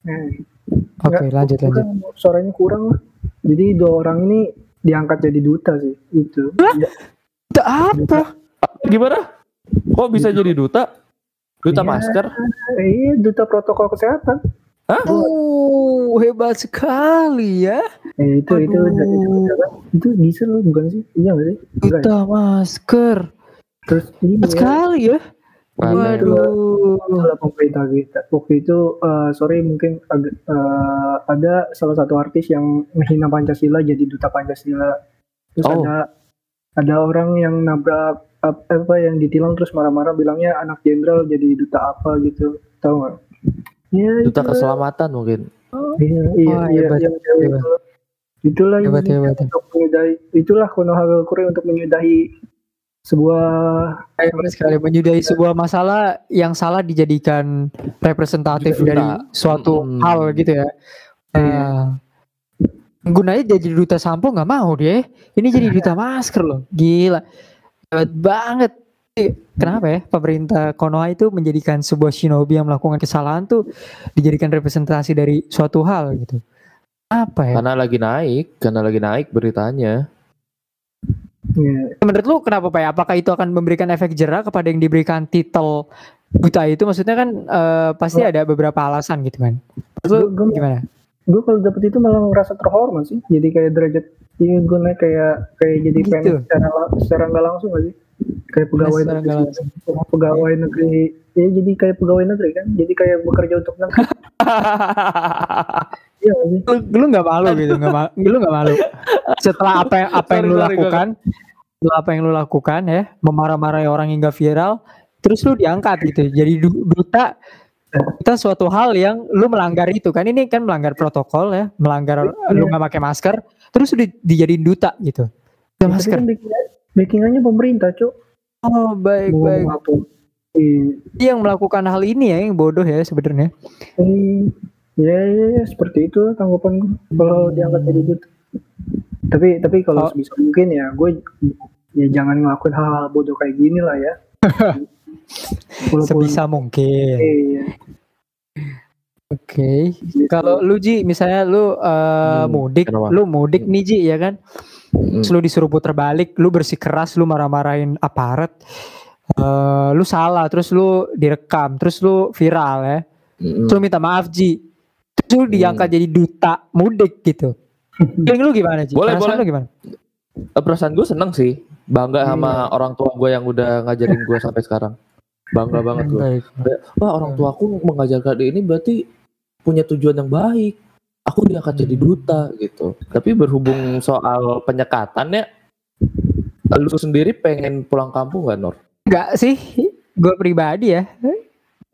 hmm. oke Nggak, lanjut lanjut suaranya kurang lah. Jadi dua orang ini diangkat jadi duta sih itu. Itu apa Gimana? Kok bisa jadi duta? Duta Iya. masker? Eh, iya duta protokol kesehatan. Oh, hebat sekali ya. Eh, itu itu Aduh. itu, itu, itu diesel loh, bukan sih? Iya nggak sih? Duta masker. Terus ini Hebat ya, sekali ya. Waduh. itulah pemerintah kita. Waktu itu eh, sorry mungkin agak, eh, ada salah satu artis yang menghina Pancasila jadi duta Pancasila. Terus Oh. ada ada orang yang nabrak ap- apa yang ditilang terus marah-marah bilangnya anak jenderal jadi duta apa gitu. Tahu nggak? Ya, Duta itulah. keselamatan mungkin. Iya, iya, Wah, iya, hebat, yang cewek hebat. itu. Itulah Hebat, ini hebat. untuk menyudahi, itulah Konoha Kure untuk menyudahi sebuah sekali menyudahi sebuah masalah yang salah dijadikan representatif Duta. dari suatu Mm-mm. hal gitu ya. Nah, gunanya jadi duta sampo nggak mau dia. Ini jadi duta masker loh. Gila. Hebat banget. Kenapa ya pemerintah Konoha itu menjadikan sebuah shinobi yang melakukan kesalahan tuh dijadikan representasi dari suatu hal gitu. Apa ya? Karena lagi naik, karena lagi naik beritanya. ya, Menurut lu kenapa Pak? ya? Apakah itu akan memberikan efek jerah kepada yang diberikan titel buta itu? Maksudnya kan eh, pasti ada beberapa alasan gitu kan. Lu Gua- gimana? gue kalau dapet itu malah ngerasa terhormat sih. Jadi kayak derajat iya gue naik kayak kayak jadi Gitu. PNS secara secara nggak langsung gak sih? Kayak pegawai Secara negeri, pegawai negeri, ya jadi kayak pegawai negeri kan, jadi kayak bekerja untuk negeri. <laughs> Iya? Lu, lu gak malu gitu, gak malu, lu gak malu. Setelah apa yang apa yang Sorry, lu sorry, lakukan, setelah apa yang lu lakukan ya, memarah-marahi orang hingga viral, terus lu diangkat gitu, jadi du- duta kita suatu hal yang lu melanggar itu kan? Ini kan melanggar protokol ya melanggar lu nggak pakai masker terus udah dijadiin duta gitu. Ya, masker. kan backingannya pemerintah, cuk. oh baik Mau baik apa? Iya. Dia yang melakukan hal ini ya yang bodoh ya sebenarnya. Eh, ya, ya, ya, seperti itu tanggapan gue kalau diangkat jadi duta. Tapi tapi kalau Oh. sebisa mungkin ya gue ya jangan ngelakuin hal-hal bodoh kayak gini lah ya. <laughs> Walaupun- Sebisa mungkin. Iya. Oke. Kalau lu Ji, misalnya lu eh, Hmm, mudik, kenapa? lu mudik nih Ji ya kan? Mm. Lu disuruh putar balik, lu bersikeras, lu marah-marahin aparat. eh lu salah, terus lu direkam, terus lu viral ya. Mm-mm. Terus lu minta maaf Ji. Terus lu diangkat jadi duta mudik gitu. <laughs> Feeling lu gimana Ji? Boleh, Perasaan boleh. lu gimana? Eh, Perasaan gue seneng sih, bangga sama orang tua gue yang udah ngajarin gue sampai sekarang. Bangga banget gue. Wah orang tua aku mengajarkan ini berarti punya tujuan yang baik. Aku diangkat jadi duta gitu. Tapi berhubung soal penyekatan ya, lu sendiri pengen pulang kampung gak Nor? Enggak sih, gue pribadi ya.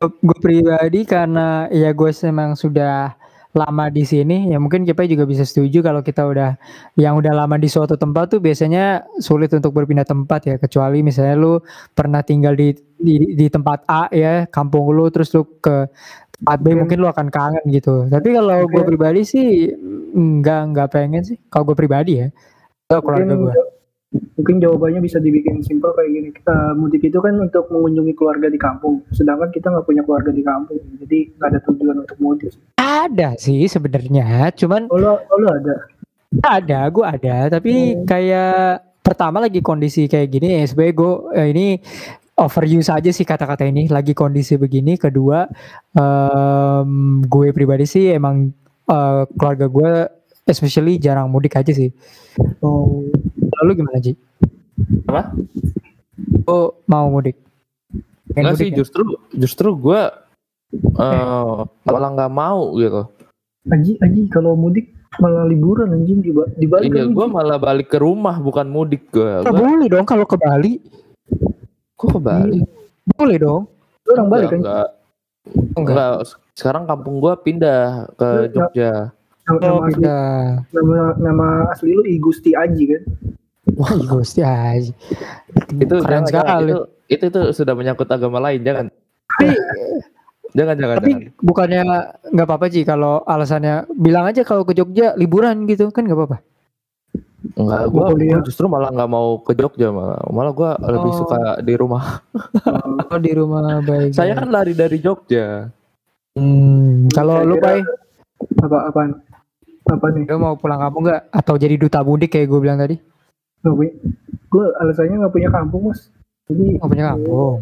Gue pribadi karena ya gue memang sudah lama di sini. Ya mungkin kita juga bisa setuju kalau kita udah yang udah lama di suatu tempat tuh biasanya sulit untuk berpindah tempat ya. Kecuali misalnya lu pernah tinggal di di, di tempat A ya, kampung lu terus lu ke tempat B Mungkin- mungkin lu akan kangen gitu. Tapi kalau gue Mungkin- pribadi sih enggak enggak pengen sih. Kalau gue pribadi ya. Kalau keluarga gue. Mungkin, jawabannya bisa dibikin simpel kayak gini. Eh, mudik itu kan untuk mengunjungi keluarga di kampung. Sedangkan kita nggak punya keluarga di kampung. Jadi nggak ada tujuan untuk mudik. Ada sih sebenarnya, cuman Oh, lo, oh, lo ada? Ada, gue ada, tapi Hmm. kayak pertama lagi kondisi kayak gini, ya sebenarnya gue eh, ini overuse aja sih kata-kata ini lagi kondisi begini kedua em, gue pribadi sih emang eh, keluarga gue especially jarang mudik aja sih Oh, lalu gimana Ji? Apa? Oh mau mudik? Pengen Enggak mudik sih ya? justru justru gue eh malah nggak mau gitu. Aji, Aji kalau mudik malah liburan anjing di, di Bali. Iya, kan, gue malah balik ke rumah bukan mudik gue. Nggak boleh dong kalau ke Bali Kok ke Bali? boleh dong Lu orang Bali kan? Enggak, enggak enggak. Sekarang kampung gue pindah ke Enggak. Jogja. Nama, oh nama, nama, nama asli lu I Gusti Aji kan? wah Gusti aja Itu keren sekali Itu, itu itu sudah menyangkut agama lain, jangan. tapi <laughs> Jangan jangan tapi jangan. bukannya nggak apa-apa sih kalau alasannya bilang aja kalau ke Jogja liburan gitu kan nggak apa-apa Enggak, Gua gue kuliah. justru malah nggak mau ke Jogja malah. Malah gue lebih Oh. suka di rumah. oh di rumah baik Saya kan lari dari Jogja. Hmm, kalau lu Pai, Apa apaan? Apa nih? lu mau pulang kampung nggak? Atau jadi duta mudik kayak gue bilang tadi? Punya. Gue alasannya nggak punya kampung mas. Jadi Nggak punya kampung.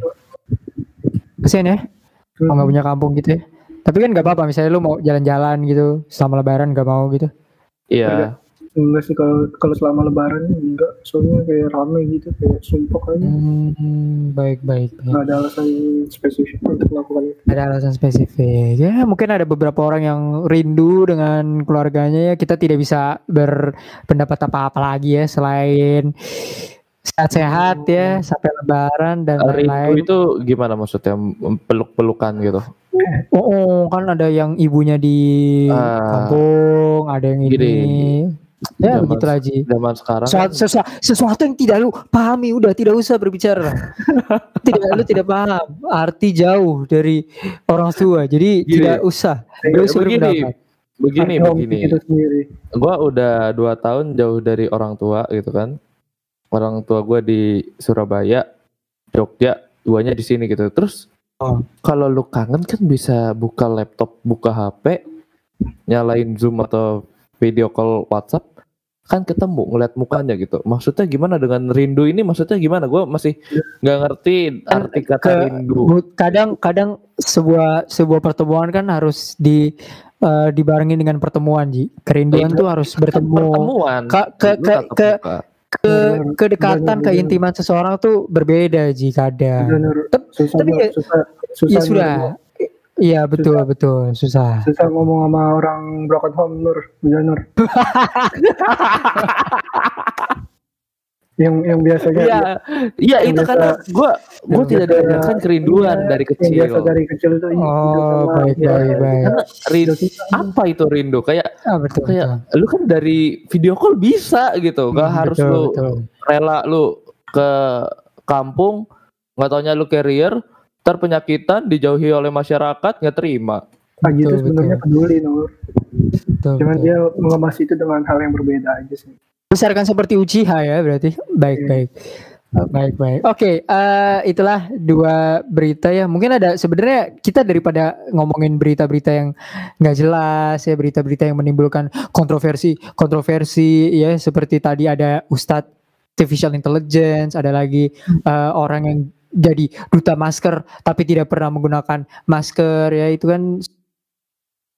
Kesian ya, Hmm. kalau nggak punya kampung gitu ya. Tapi kan nggak apa-apa, misalnya lu mau jalan-jalan gitu selama lebaran nggak mau gitu. Iya. Enggak sih kalau kalau selama lebaran enggak soalnya kayak rame gitu kayak sumpah aja Hmm, baik baik. nggak ada alasan spesifik untuk melakukan itu Ada alasan spesifik. Ya mungkin ada beberapa orang yang rindu dengan keluarganya ya. Kita tidak bisa berpendapat apa-apa lagi ya selain sehat-sehat ya sampai lebaran dan Rindu lain-lain. itu gimana maksudnya peluk-pelukan gitu? Oh, oh, kan ada yang ibunya di Ah, kampung, ada yang ini. Gini. Ya Zaman- begitu aja. Zaman sekarang Sesuatu, sesuatu, sesuatu yang tidak lu pahami udah tidak usah berbicara. <laughs> tidak lu tidak paham arti jauh dari orang tua. Jadi Gini. tidak usah. Kayak Tidak usah begini, begini, begini. Gua udah dua tahun jauh dari orang tua gitu kan. Orang tua gua di Surabaya, Jogja, duanya di sini gitu. Terus Oh. kalau lu kangen kan bisa buka laptop, buka HP, nyalain Zoom atau video call WhatsApp kan ketemu ngeliat mukanya gitu. Maksudnya gimana dengan rindu ini? Maksudnya gimana? Gue masih nggak ngerti arti kata ke- rindu. Kadang kadang sebuah sebuah pertemuan kan harus di eh, dibarengi dengan pertemuan Ji. Kerinduan Itu tuh harus bertemu. Pertemuan. Ke- ke- ke- ke-. Ke kedekatan, keintiman seseorang tuh berbeda Ji kadang. bener Tep- susah tapi Bang. ya- susah susah Ya sudah. Iya betul betul susah. susah ngomong sama orang broken home nur Iya, nur <laughs> yang yang biasanya Iya, iya Yang itu biasa- karena gue gue yang tidak diajarkan kerinduan iya, dari yang kecil. biasa dari kecil itu Oh, sama baik, dia, baik, baik. Karena Rindu, susah. apa itu rindu? Kayak Ah, betul kayak betul. lu kan dari video call bisa gitu, gak Hmm, harus betul, lu betul. rela lu ke kampung, nggak taunya lu carrier, ntar penyakitan dijauhi oleh masyarakat nggak terima. Pagi itu Betul, sebenarnya peduli nur betul, cuman betul. dia mengemas itu dengan hal yang berbeda aja sih Besarkan seperti Uchiha ya berarti. Baik Iya. baik. Baik baik. Oke, eh, itulah dua berita ya. Mungkin ada sebenarnya kita daripada ngomongin berita-berita yang nggak jelas ya, berita-berita yang menimbulkan kontroversi, kontroversi ya seperti tadi ada Ustadz artificial intelligence, ada lagi eh, orang yang jadi duta masker tapi tidak pernah menggunakan masker ya itu kan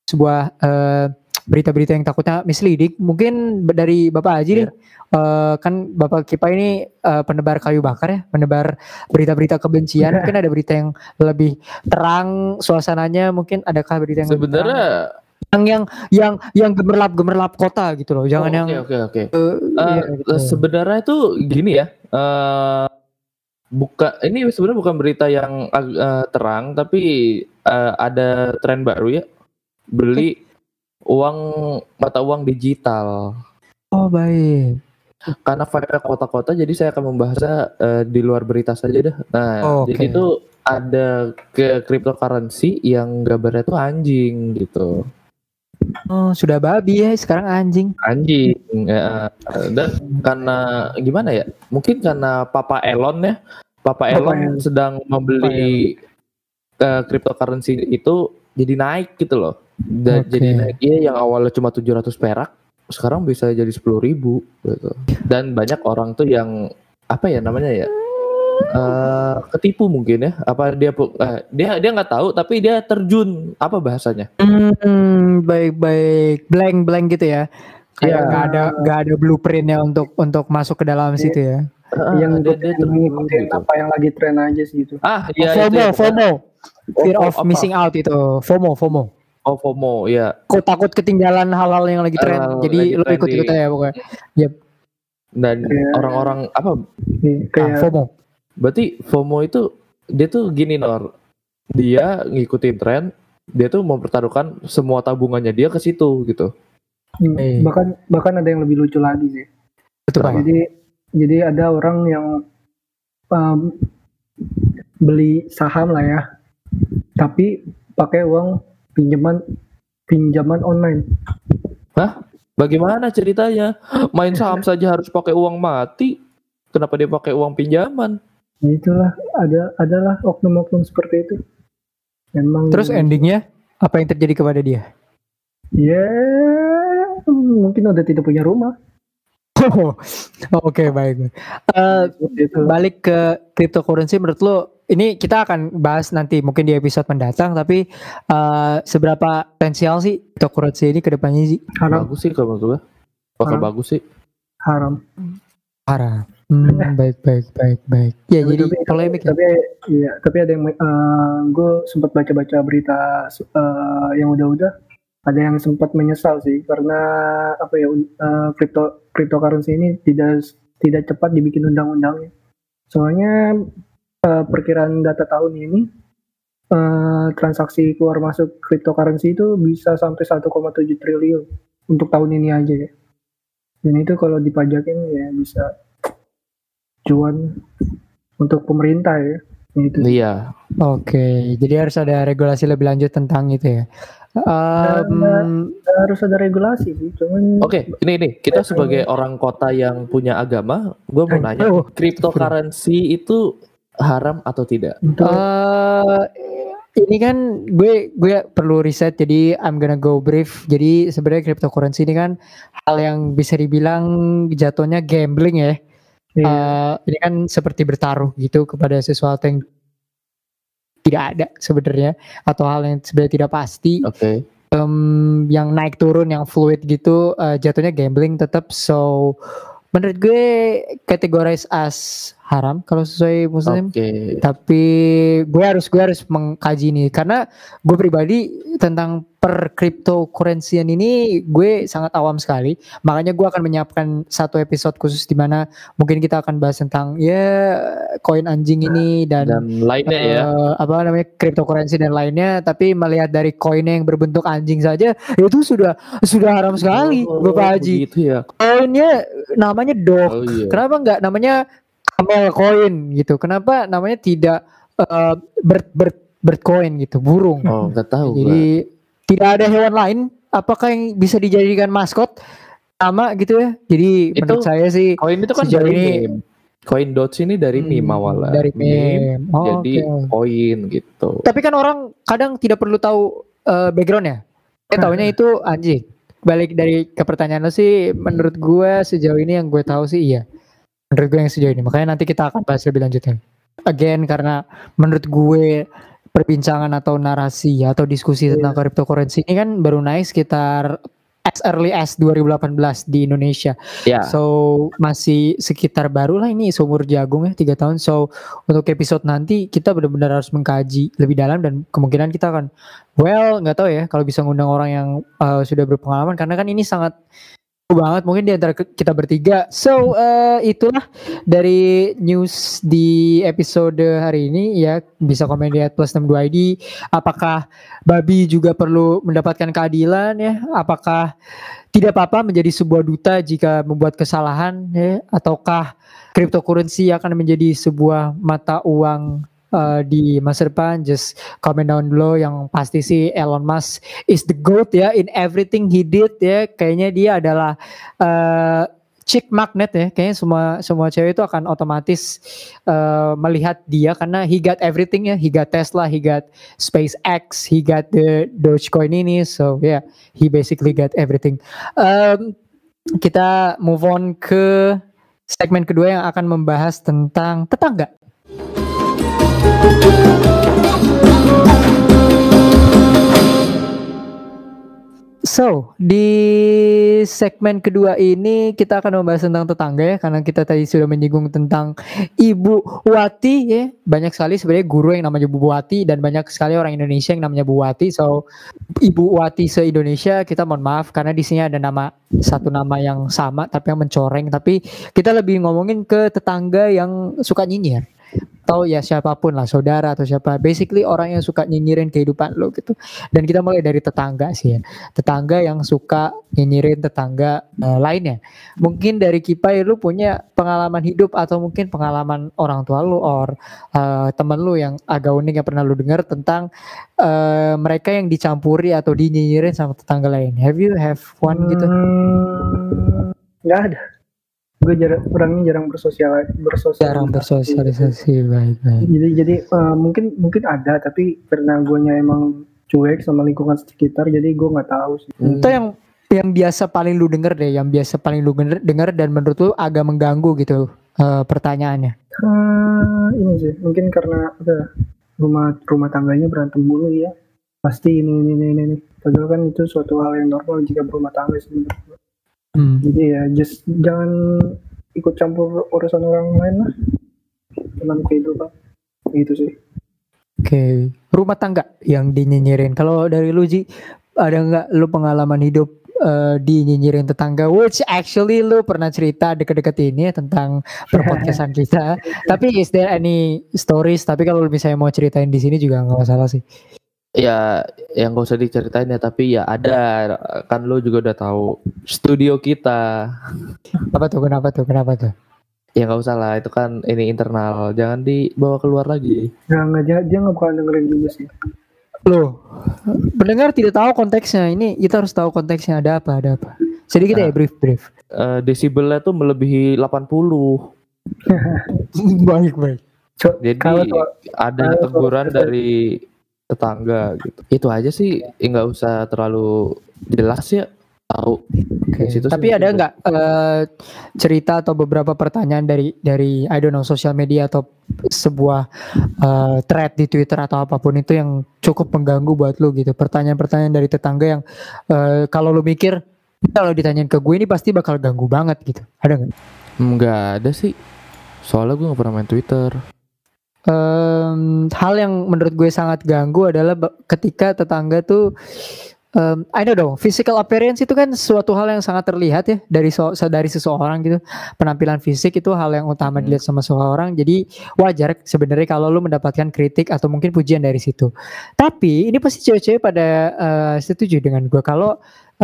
sebuah eh, berita-berita yang takutnya misleading. Mungkin dari Bapak Haji nih, eh, kan Bapak Kipa ini eh, penebar kayu bakar ya, penebar berita-berita kebencian. mungkin ada berita yang lebih terang suasananya. Mungkin adakah berita yang? Sebenarnya yang yang yang yang gemerlap gemerlap kota gitu loh. Jangan Oh, yang oke oke oke. eh, Eh, iya, gitu. sebenarnya itu gini ya. eh buka ini sebenarnya bukan berita yang eh, terang tapi eh, ada tren baru ya. Beli uang mata uang digital. Oh baik. Karena vibe kota-kota jadi saya akan membahasnya eh, di luar berita saja dah. Nah, Oke. jadi itu ada ke cryptocurrency yang gambarnya tuh anjing gitu. Oh sudah babi ya sekarang anjing. anjing ya. dan karena gimana ya mungkin karena Papa Elon ya Papa Papa Elon Elon. sedang membeli eh, cryptocurrency itu jadi naik gitu loh dan Oke. jadi naik iya yang awalnya cuma 700 perak sekarang bisa jadi 10.000 ribu gitu dan banyak orang tuh yang apa ya namanya ya eh, ketipu mungkin ya. Apa dia eh, dia dia nggak tahu tapi dia terjun apa bahasanya? Hmm, baik-baik blank blank gitu ya. Kayak Iya. nggak ada nggak ada blueprintnya untuk untuk masuk ke dalam situ ya. yang dia, dia ngikutin gitu. apa yang lagi tren aja sih gitu. Ah, iya itu FOMO, ya. FOMO, fear Oh, of apa? missing out itu, FOMO, FOMO. Oh, FOMO, ya. Kok takut ketinggalan hal-hal yang lagi tren, Hal-hal jadi lagi lo ikut ikut trending. aja pokoknya. Dan Iya. orang-orang apa? Iya, Ah, kayak FOMO. Berarti FOMO itu dia tuh gini Nor. Dia ngikutin tren, dia tuh mempertaruhkan semua tabungannya dia ke situ gitu. hmm, Iya. bahkan bahkan ada yang lebih lucu lagi sih. Betul pak. Jadi jadi ada orang yang um, beli saham lah ya, tapi pakai uang pinjaman pinjaman online. Bagaimana ceritanya? Main saham saja harus pakai uang mati. Kenapa dia pakai uang pinjaman? Nah, itulah ada adalah oknum-oknum seperti itu. Memang Terus endingnya apa yang terjadi kepada dia? ya mungkin udah tidak punya rumah. Oh, <laughs> Oke baik. Eh, Seperti itu. balik ke cryptocurrency menurut lo ini kita akan bahas nanti mungkin di episode mendatang tapi eh, seberapa potensial sih cryptocurrency ini ke depannya sih Haram, Bagus sih kalau menurut gue. Bakal bagus sih. haram. parah hmm, baik baik baik baik. Ya Tapi- jadi tapi- polemik ya? tapi iya tapi ada yang gue sempat baca-baca berita eh, yang udah-udah. Ada yang sempat menyesal sih karena apa ya un- eh, crypto cryptocurrency ini tidak tidak cepat dibikin undang-undangnya. Soalnya eh, perkiraan data tahun ini eh, transaksi keluar masuk cryptocurrency itu bisa sampai 1,7 triliun untuk tahun ini aja ya. Dan itu kalau dipajakin ya bisa cuan untuk pemerintah ya itu Iya. oke jadi harus ada regulasi lebih lanjut tentang itu ya Em, harus ada regulasi sih cuman Oke, ini ini kita sebagai orang kota yang punya agama, gue mau nanya, oh, cryptocurrency itu haram atau tidak? Eh, ini kan gue gue perlu riset jadi I'm gonna go brief. Jadi sebenarnya cryptocurrency ini kan hal yang bisa dibilang jatuhnya gambling ya. Iya, Eh, ini kan seperti bertaruh gitu kepada sesuatu yang tidak ada sebenarnya atau hal yang sebenarnya tidak pasti. Oke. Em, yang naik turun yang fluid gitu eh, jatuhnya gambling tetap so menurut gue categorize as haram kalau sesuai muslim Oke. tapi gue harus gue harus mengkaji ini karena gue pribadi tentang per cryptocurrencyan ini gue sangat awam sekali makanya gue akan menyiapkan satu episode khusus di mana mungkin kita akan bahas tentang ya koin anjing ini dan, Dan lainnya ya. eh, apa namanya cryptocurrency dan lainnya tapi melihat dari koinnya yang berbentuk anjing saja itu sudah sudah haram sekali Oh, Bapak Haji Gitu ya. koinnya namanya dog Oh iya. Kenapa nggak namanya camel coin gitu? Kenapa namanya tidak eh, bird bird bird coin gitu, burung? Oh, nggak tahu. gua. Jadi tidak ada hewan lain. Apakah yang bisa dijadikan maskot sama gitu ya? Jadi Itu menurut saya sih Koin itu kan dari ini- meme. Koin dots ini dari hmm, meme awalnya. Dari meme. Oh, jadi koin gitu. Tapi kan orang kadang tidak perlu tahu eh, backgroundnya. Saya tahunya itu anjing. Balik dari ke pertanyaan lo sih, menurut gue sejauh ini yang gue tahu sih iya. Menurut gue yang sejauh ini. Makanya nanti kita akan bahas lebih lanjutnya. Again karena menurut gue perbincangan atau narasi atau diskusi tentang cryptocurrency ini kan baru naik sekitar as early as 2018 di Indonesia. Ya. So masih sekitar baru lah ini seumur jagung ya tiga tahun. So untuk episode nanti kita benar-benar harus mengkaji lebih dalam dan kemungkinan kita akan well nggak tahu ya kalau bisa ngundang orang yang uh, sudah berpengalaman karena kan ini sangat banget mungkin di antara kita bertiga. So uh, itulah dari news di episode hari ini ya. Bisa komen di plus 62 ID apakah babi juga perlu mendapatkan keadilan ya? Apakah tidak apa-apa menjadi sebuah duta jika membuat kesalahan ya? Ataukah cryptocurrency akan menjadi sebuah mata uang uh, di masa depan just comment down below yang pasti sih Elon Musk is the goat ya in everything he did ya. Kayaknya dia adalah uh, chick magnet ya. Kayaknya semua semua cewek itu akan otomatis uh, melihat dia karena he got everything ya. He got Tesla he got SpaceX he got the Dogecoin ini. So yeah he basically got everything. Um, kita move on ke segmen kedua yang akan membahas tentang tetangga So, di segmen kedua ini kita akan membahas tentang tetangga ya karena kita tadi sudah menyinggung tentang Ibu Wati ya. Banyak sekali sebenarnya guru yang namanya Bu Wati dan banyak sekali orang Indonesia yang namanya Bu Wati. So, Ibu Wati se-Indonesia kita mohon maaf karena di sini ada nama satu nama yang sama tapi yang mencoreng tapi kita lebih ngomongin ke tetangga yang suka nyinyir atau ya siapa pun lah saudara atau siapa. Basically orang yang suka nyinyirin kehidupan lo gitu. Dan kita mulai dari tetangga sih ya. Tetangga yang suka nyinyirin tetangga eh, lainnya. Mungkin dari Kipai lu punya pengalaman hidup atau mungkin pengalaman orang tua lu or eh, temen lu yang agak unik yang pernah lu dengar tentang eh, mereka yang dicampuri atau dinyinyirin sama tetangga lain. Have you have one gitu? Hmm, nggak ada gue jarang orangnya jarang bersosial bersosialisasi jarang bersosialisasi baik baik. Jadi jadi eh, mungkin mungkin ada tapi karena gue emang cuek sama lingkungan sekitar jadi gue nggak tahu sih. Hmm. itu yang yang biasa paling lu denger deh yang biasa paling lu denger, denger dan menurut lu agak mengganggu gitu eh, pertanyaannya. Ah, ini sih mungkin karena apa rumah rumah tangganya berantem mulu ya. Pasti ini ini ini ini, ini. padahal kan itu suatu hal yang normal jika berumah tangga sebenarnya Hmm. jadi ya just jangan ikut campur urusan orang lain lah dalam kehidupan gitu sih Oke, rumah tangga yang dinyinyirin. Kalau dari lu Ji, ada nggak lu pengalaman hidup eh, dinyinyirin tetangga? Which actually lu pernah cerita deket-deket ini ya tentang perpodcastan kita. <laughs> Tapi is there any stories? Tapi kalau lu misalnya mau ceritain di sini juga nggak masalah sih. Ya, yang gak usah diceritain ya, tapi ya ada kan lu juga udah tahu studio kita. Apa tuh? Kenapa tuh? Kenapa tuh? Ya nggak usah lah, itu kan ini internal, jangan dibawa keluar lagi. nggak nggak dia dia nggak bakal dengerin juga sih Loh, pendengar tidak tahu konteksnya. Ini kita harus tahu konteksnya ada apa, ada apa. Sedikit ya Nah. brief brief. Eh, desibelnya tuh melebihi 80. <laughs> baik baik. Co- Jadi kalau ada kalau teguran dari tetangga gitu. Itu aja sih, ya nggak usah terlalu jelas ya. Tahu. Di situ Tapi ada nggak eh, cerita atau beberapa pertanyaan dari dari I don't know sosial media atau sebuah eh, thread di Twitter atau apa pun itu yang cukup mengganggu buat lu gitu. Pertanyaan-pertanyaan dari tetangga yang eh, kalau lu mikir kalau ditanyain ke gue ini pasti bakal ganggu banget gitu. Ada nggak? Nggak ada sih. Soalnya gue nggak pernah main Twitter. Em, hal yang menurut gue sangat ganggu adalah ketika tetangga tuh em, I don't know physical appearance itu kan suatu hal yang sangat terlihat ya dari so, dari seseorang gitu. Penampilan fisik itu hal yang utama Hmm. dilihat sama seseorang jadi wajar sebenarnya kalau lu mendapatkan kritik atau mungkin pujian dari situ. Tapi ini pasti cewek-cewek pada eh, setuju dengan gue. Kalau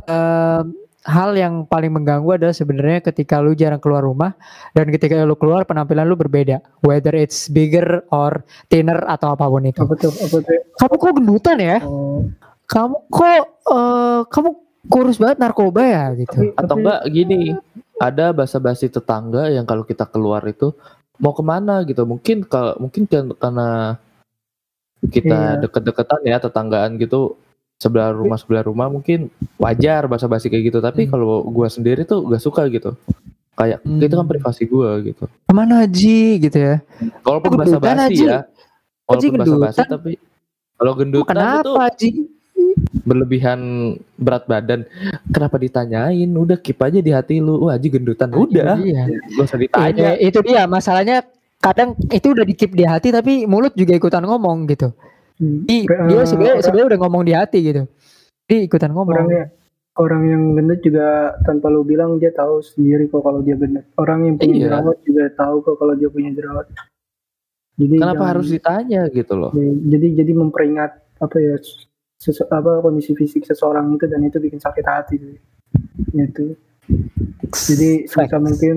em, hal yang paling mengganggu adalah sebenarnya ketika lu jarang keluar rumah dan ketika lu keluar penampilan lu berbeda whether it's bigger or thinner atau apa pun itu. Apa tuh apa tuh kamu kok gendutan ya? Oh, kamu kok eh, kamu kurus banget narkoba ya gitu? Tapi, Atau enggak gini, ada basa-basi tetangga yang kalau kita keluar itu mau ke mana gitu. Mungkin kalau mungkin karena kita Iya. deket-deketan ya tetanggaan gitu sebelah rumah sebelah rumah mungkin wajar basa-basi kayak gitu. Tapi Hmm. kalau gua sendiri tuh gak suka gitu. Kayak Hmm. itu kan privasi gua gitu. ke mana Haji gitu ya Walaupun Gendutan, basa-basi Haji. ya. Walaupun gendutan. basa-basi tapi kalau gendutan kenapa Haji berlebihan berat badan kenapa ditanyain udah keep aja di hati lu wah Haji gendutan udah iya. gak usah ditanya Itu, itu dia masalahnya kadang itu udah di keep di hati tapi mulut juga ikutan ngomong gitu. Di- Kayak, dia eh, sebenarnya sebenarnya udah ngomong di hati gitu. Dia ikutan ngomong. orangnya orang yang gendut juga tanpa lu bilang dia tahu sendiri kok kalau dia gendut. Orang yang punya Iya. jerawat juga tahu kok kalau dia punya jerawat. Jadi kenapa jangan- harus ditanya gitu loh? Ya, jadi jadi memperingat apa ya sese- apa kondisi fisik seseorang itu dan itu bikin sakit hati. Gitu. Jadi sebisa mungkin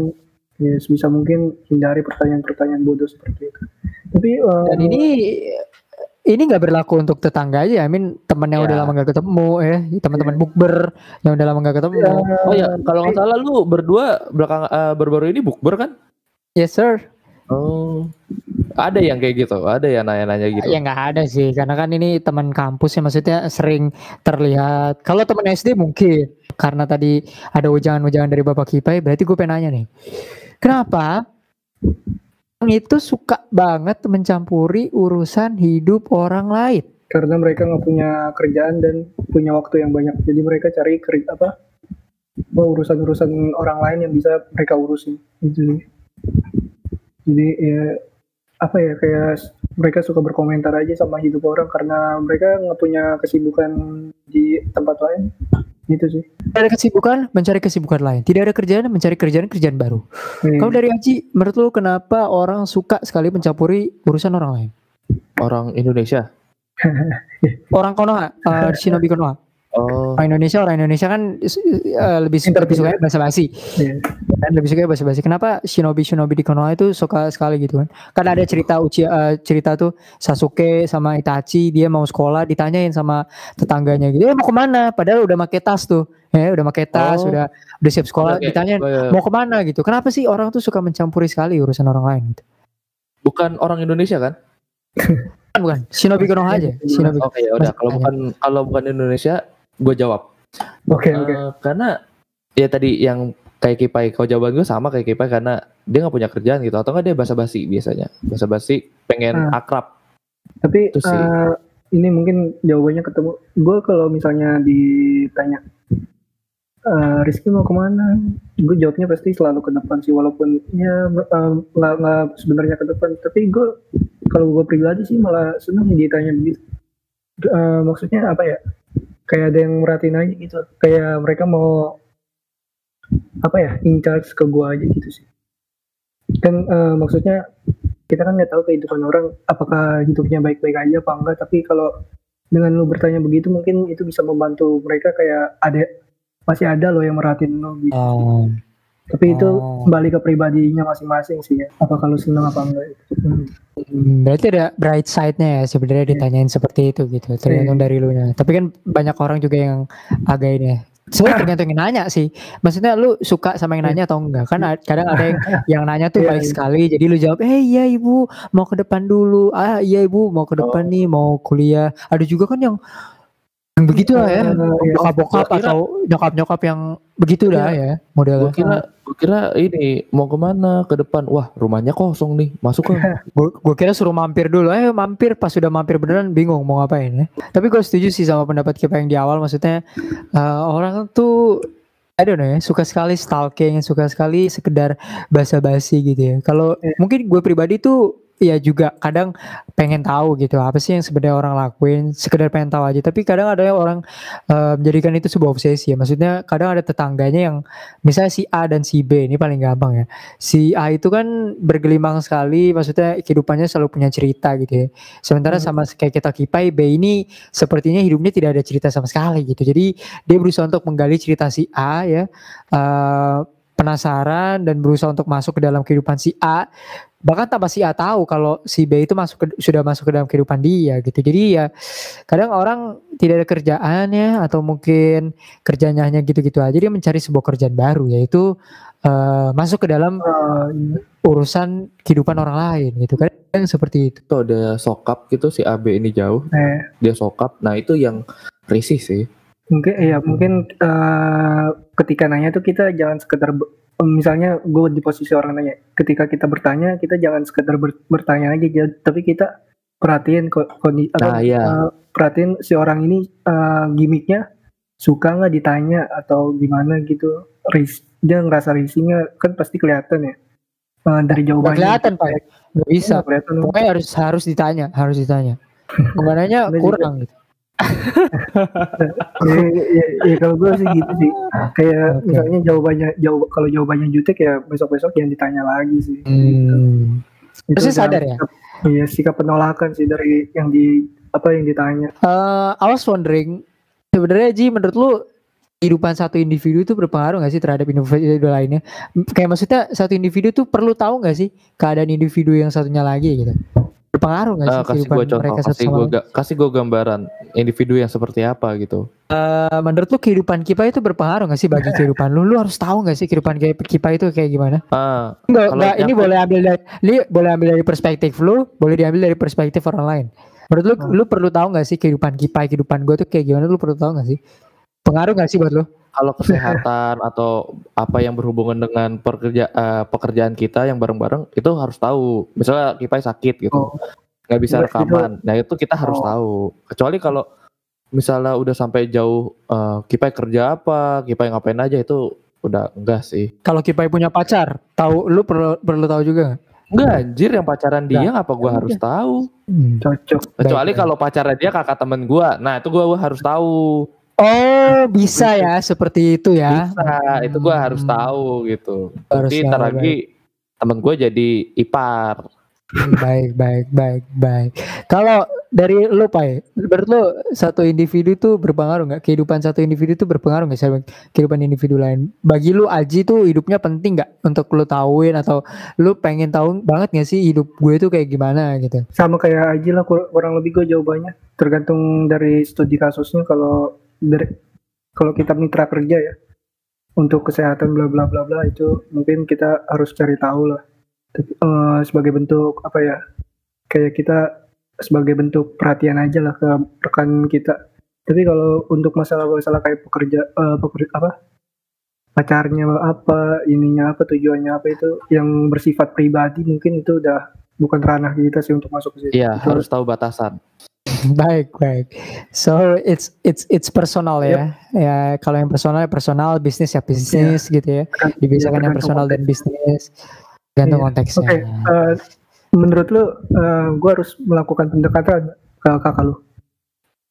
ya sebisa mungkin hindari pertanyaan-pertanyaan bodoh seperti itu. Tapi eh, dan ini ini nggak berlaku untuk tetangga aja I mean teman yang Ya. udah lama nggak ketemu ya teman-teman bukber yang udah lama nggak ketemu. Eh, oh ya kalau nggak salah lu berdua belakang eh, baru-baru ini bukber kan? Yes sir. Oh. Ada yang kayak gitu? Ada yang nanya-nanya gitu? Ya nggak ada sih, karena kan ini teman kampus ya maksudnya sering terlihat. Kalau teman SD mungkin, karena tadi ada ujangan-ujangan dari Bapak Kipai, berarti gue pengen nanya nih, kenapa itu suka banget mencampuri urusan hidup orang lain. karena mereka nggak punya kerjaan dan punya waktu yang banyak. Jadi mereka cari kerja apa urusan-urusan orang lain yang bisa mereka urusin. Gitu jadi ya apa ya kayak mereka suka berkomentar aja sama hidup orang karena mereka nggak punya kesibukan di tempat lain gitu sih Tidak ada kesibukan, mencari kesibukan lain. Tidak ada kerjaan, mencari kerjaan-kerjaan baru. Iya. Kamu dari Aji, menurut lu kenapa orang suka sekali mencampuri urusan orang lain? Orang Indonesia. <laughs> Orang Konoha, uh, Shinobi Konoha. Oh, Orang Indonesia, orang Indonesia kan uh, lebih suka lebih suka bahasa basi. Iya. Kan lebih suka bahasa basi. Kenapa Shinobi Shinobi di Konoha itu suka sekali gitu kan? Karena ada cerita Uchiha uh, cerita tuh Sasuke sama Itachi dia mau sekolah ditanyain sama tetangganya gitu, "Eh mau ke mana?" Padahal udah pakai tas tuh. Ya, udah pakai tas, Oh. udah udah siap sekolah, Oke, ditanyain eh, mau ke mana gitu. Kenapa sih orang tuh suka mencampuri sekali urusan orang lain gitu? bukan orang Indonesia kan? Bukan, bukan. Shinobi Konoha aja. <laughs> Shinobi. Oke ya udah. Masih Kalau tanya. bukan kalau bukan Indonesia, gue jawab. oke oke Eh, karena ya tadi yang kayak kipai, kalau jawaban gue sama kayak kipai karena dia nggak punya kerjaan gitu atau nggak dia basa-basi biasanya. Basa-basi pengen Hmm. akrab. Tapi Itu sih. eh, ini mungkin jawabannya ketemu. Gue kalau misalnya ditanya, eh Rizky mau ke mana? Gue jawabnya pasti selalu ke depan sih, walaupun ya nggak nggak sebenarnya ke depan. Tapi gue kalau gue pribadi sih malah seneng ditanya begitu. Eh, maksudnya apa ya? Kayak ada yang merhatiin aja gitu. Kayak mereka mau apa ya? In charge ke gue aja gitu sih. Kan eh, maksudnya kita kan nggak tahu kehidupan orang apakah hidupnya baik-baik aja apa enggak tapi kalau dengan lu bertanya begitu mungkin itu bisa membantu mereka kayak ada masih ada loh yang merhatiin lu gitu. Oh. Tapi itu Oh. kembali ke pribadinya masing-masing sih ya. Apa kalau senang apa enggak Hmm. Hmm, berarti ada bright side-nya ya sebenarnya Iya. ditanyain seperti itu gitu tergantung dari lu nya tapi kan banyak orang juga yang agak ini ya. Sebenarnya tergantung yang nanya sih. Maksudnya lu suka sama yang nanya atau enggak? Kan kadang ada yang <laughs> yang nanya tuh Iya, baik iya. sekali. Jadi lu jawab eh iya ibu. Mau ke depan dulu. Ah iya ibu. Mau ke depan nih. Mau kuliah. Ada juga kan yang yang begitu lah ya Eh, iya. bokap-bokap atau nyokap-nyokap yang begitu dah ya modelnya Gue kira, gue kira ini mau ke mana ke depan? Wah rumahnya kosong nih, masuk ke. <laughs> gue kira suruh mampir dulu eh mampir pas sudah mampir beneran bingung mau ngapain ya tapi gue setuju sih sama pendapat kita yang di awal maksudnya eh, orang tuh I don't know ya suka sekali stalking suka sekali sekedar basa-basi gitu ya kalau Iya. mungkin gue pribadi tuh ya juga kadang pengen tahu gitu apa sih yang sebenarnya orang lakuin sekedar pengen tahu aja. Tapi kadang ada yang orang eh, menjadikan itu sebuah obsesi ya. Maksudnya kadang ada tetangganya yang misalnya si A dan si B ini paling gampang ya. Si A itu kan bergelimang sekali maksudnya kehidupannya selalu punya cerita gitu ya. Sementara Hmm. sama kayak kita kipai B ini sepertinya hidupnya tidak ada cerita sama sekali gitu. Jadi dia berusaha untuk menggali cerita si A ya eh, penasaran dan berusaha untuk masuk ke dalam kehidupan si A bahkan tanpa si A tahu kalau si B itu masuk ke, sudah masuk ke dalam kehidupan dia gitu jadi ya kadang orang tidak ada kerjaan ya atau mungkin kerjanya hanya gitu-gitu aja dia mencari sebuah kerjaan baru yaitu eh, masuk ke dalam iya. urusan kehidupan orang lain gitu kan seperti itu Tuh ada sokap gitu si AB ini jauh, Eh, dia sokap. Nah itu yang risih sih. Mungkin ya mungkin eh, ketika nanya tuh kita jangan sekedar misalnya gue di posisi orang nanya ketika kita bertanya kita jangan sekedar ber- bertanya aja ja- tapi kita perhatiin kondisi Nah, iya. perhatiin si orang ini eh, gimmicknya suka nggak ditanya atau gimana gitu ris dia ngerasa risihnya kan pasti kelihatan ya Eh, dari jawabannya. kelihatan pak nggak bisa. Nggak kelihatan. Pokoknya harus harus ditanya harus ditanya. Nggak nanya Bener kurang gitu ya, ya, ya, kalau gue sih gitu sih kayak Oke. misalnya jawabannya jawab kalau jawabannya jutek ya besok besok yang ditanya lagi sih Hmm. Itu Harusnya jangan sadar ya? iya sikap penolakan sih dari yang di apa yang ditanya Eh, I was wondering sebenarnya Ji menurut lu kehidupan satu individu itu berpengaruh gak sih terhadap individu lainnya? Kayak maksudnya satu individu tuh perlu tahu gak sih keadaan individu yang satunya lagi gitu? Berpengaruh gak sih Ah, kasih kehidupan gue contoh, mereka kasih gue lain? kasih gue gambaran individu yang seperti apa gitu. Eh, menurut lu kehidupan Kipa itu berpengaruh gak sih bagi <laughs> kehidupan lu? Lu harus tahu gak sih kehidupan kayak Kipa itu kayak gimana? Ah, Enggak, Kalau enggak, ini boleh ambil dari ini boleh ambil dari perspektif lu, boleh diambil dari perspektif orang lain. Menurut lu, Hmm. lu perlu tahu gak sih kehidupan Kipa, kehidupan gue tuh kayak gimana? Lu perlu tahu gak sih? Pengaruh gak sih buat lu? Kalau kesehatan atau apa yang berhubungan dengan pekerja eh, pekerjaan kita yang bareng-bareng itu harus tahu. Misalnya Kipai sakit gitu, Oh. nggak bisa Enggak, rekaman. Nah itu kita harus Oh. tahu. Kecuali kalau misalnya udah sampai jauh eh, Kipai kerja apa, Kipai ngapain aja itu udah enggak sih. Kalau Kipai punya pacar, tahu lu perlu perlu tahu juga nggak? Enggak anjir yang pacaran dia ngapa gua harus tahu? Hmm. cocok Kecuali kalau pacarnya dia kakak temen gua. Nah, itu gua harus tahu. Oh, bisa ya seperti itu ya. Bisa, itu gua harus Hmm. tahu gitu. Harus Nanti ntar lagi temen gue jadi ipar. baik, baik, baik, baik. Kalau dari lu, Pai, menurut lu satu individu itu berpengaruh nggak? Kehidupan satu individu itu berpengaruh nggak sama kehidupan individu lain? Bagi lu, Aji tuh hidupnya penting nggak untuk lu tahuin atau lu pengen tahu banget nggak sih hidup gue tuh kayak gimana gitu? sama kayak Aji lah kur- kurang lebih gue jawabannya tergantung dari studi kasusnya kalau dari kalau kita mitra kerja ya untuk kesehatan bla bla bla bla itu mungkin kita harus cari tahu lah Tapi, eh, sebagai bentuk apa ya kayak kita sebagai bentuk perhatian aja lah ke rekan kita tapi kalau untuk masalah-masalah kayak pekerja eh, pekerja apa pacarnya apa ininya apa tujuannya apa itu yang bersifat pribadi mungkin itu udah bukan ranah kita sih untuk masuk ke situ. Iya, harus tahu batasan. <laughs> baik, baik. So it's it's it's personal ya. Ya kalau yang personal ya personal, bisnis ya bisnis gitu ya. Dipisahkan yang personal dan bisnis. Gantung Iya. konteksnya. Oke, eh, menurut lu gue harus melakukan pendekatan ke kakak lu?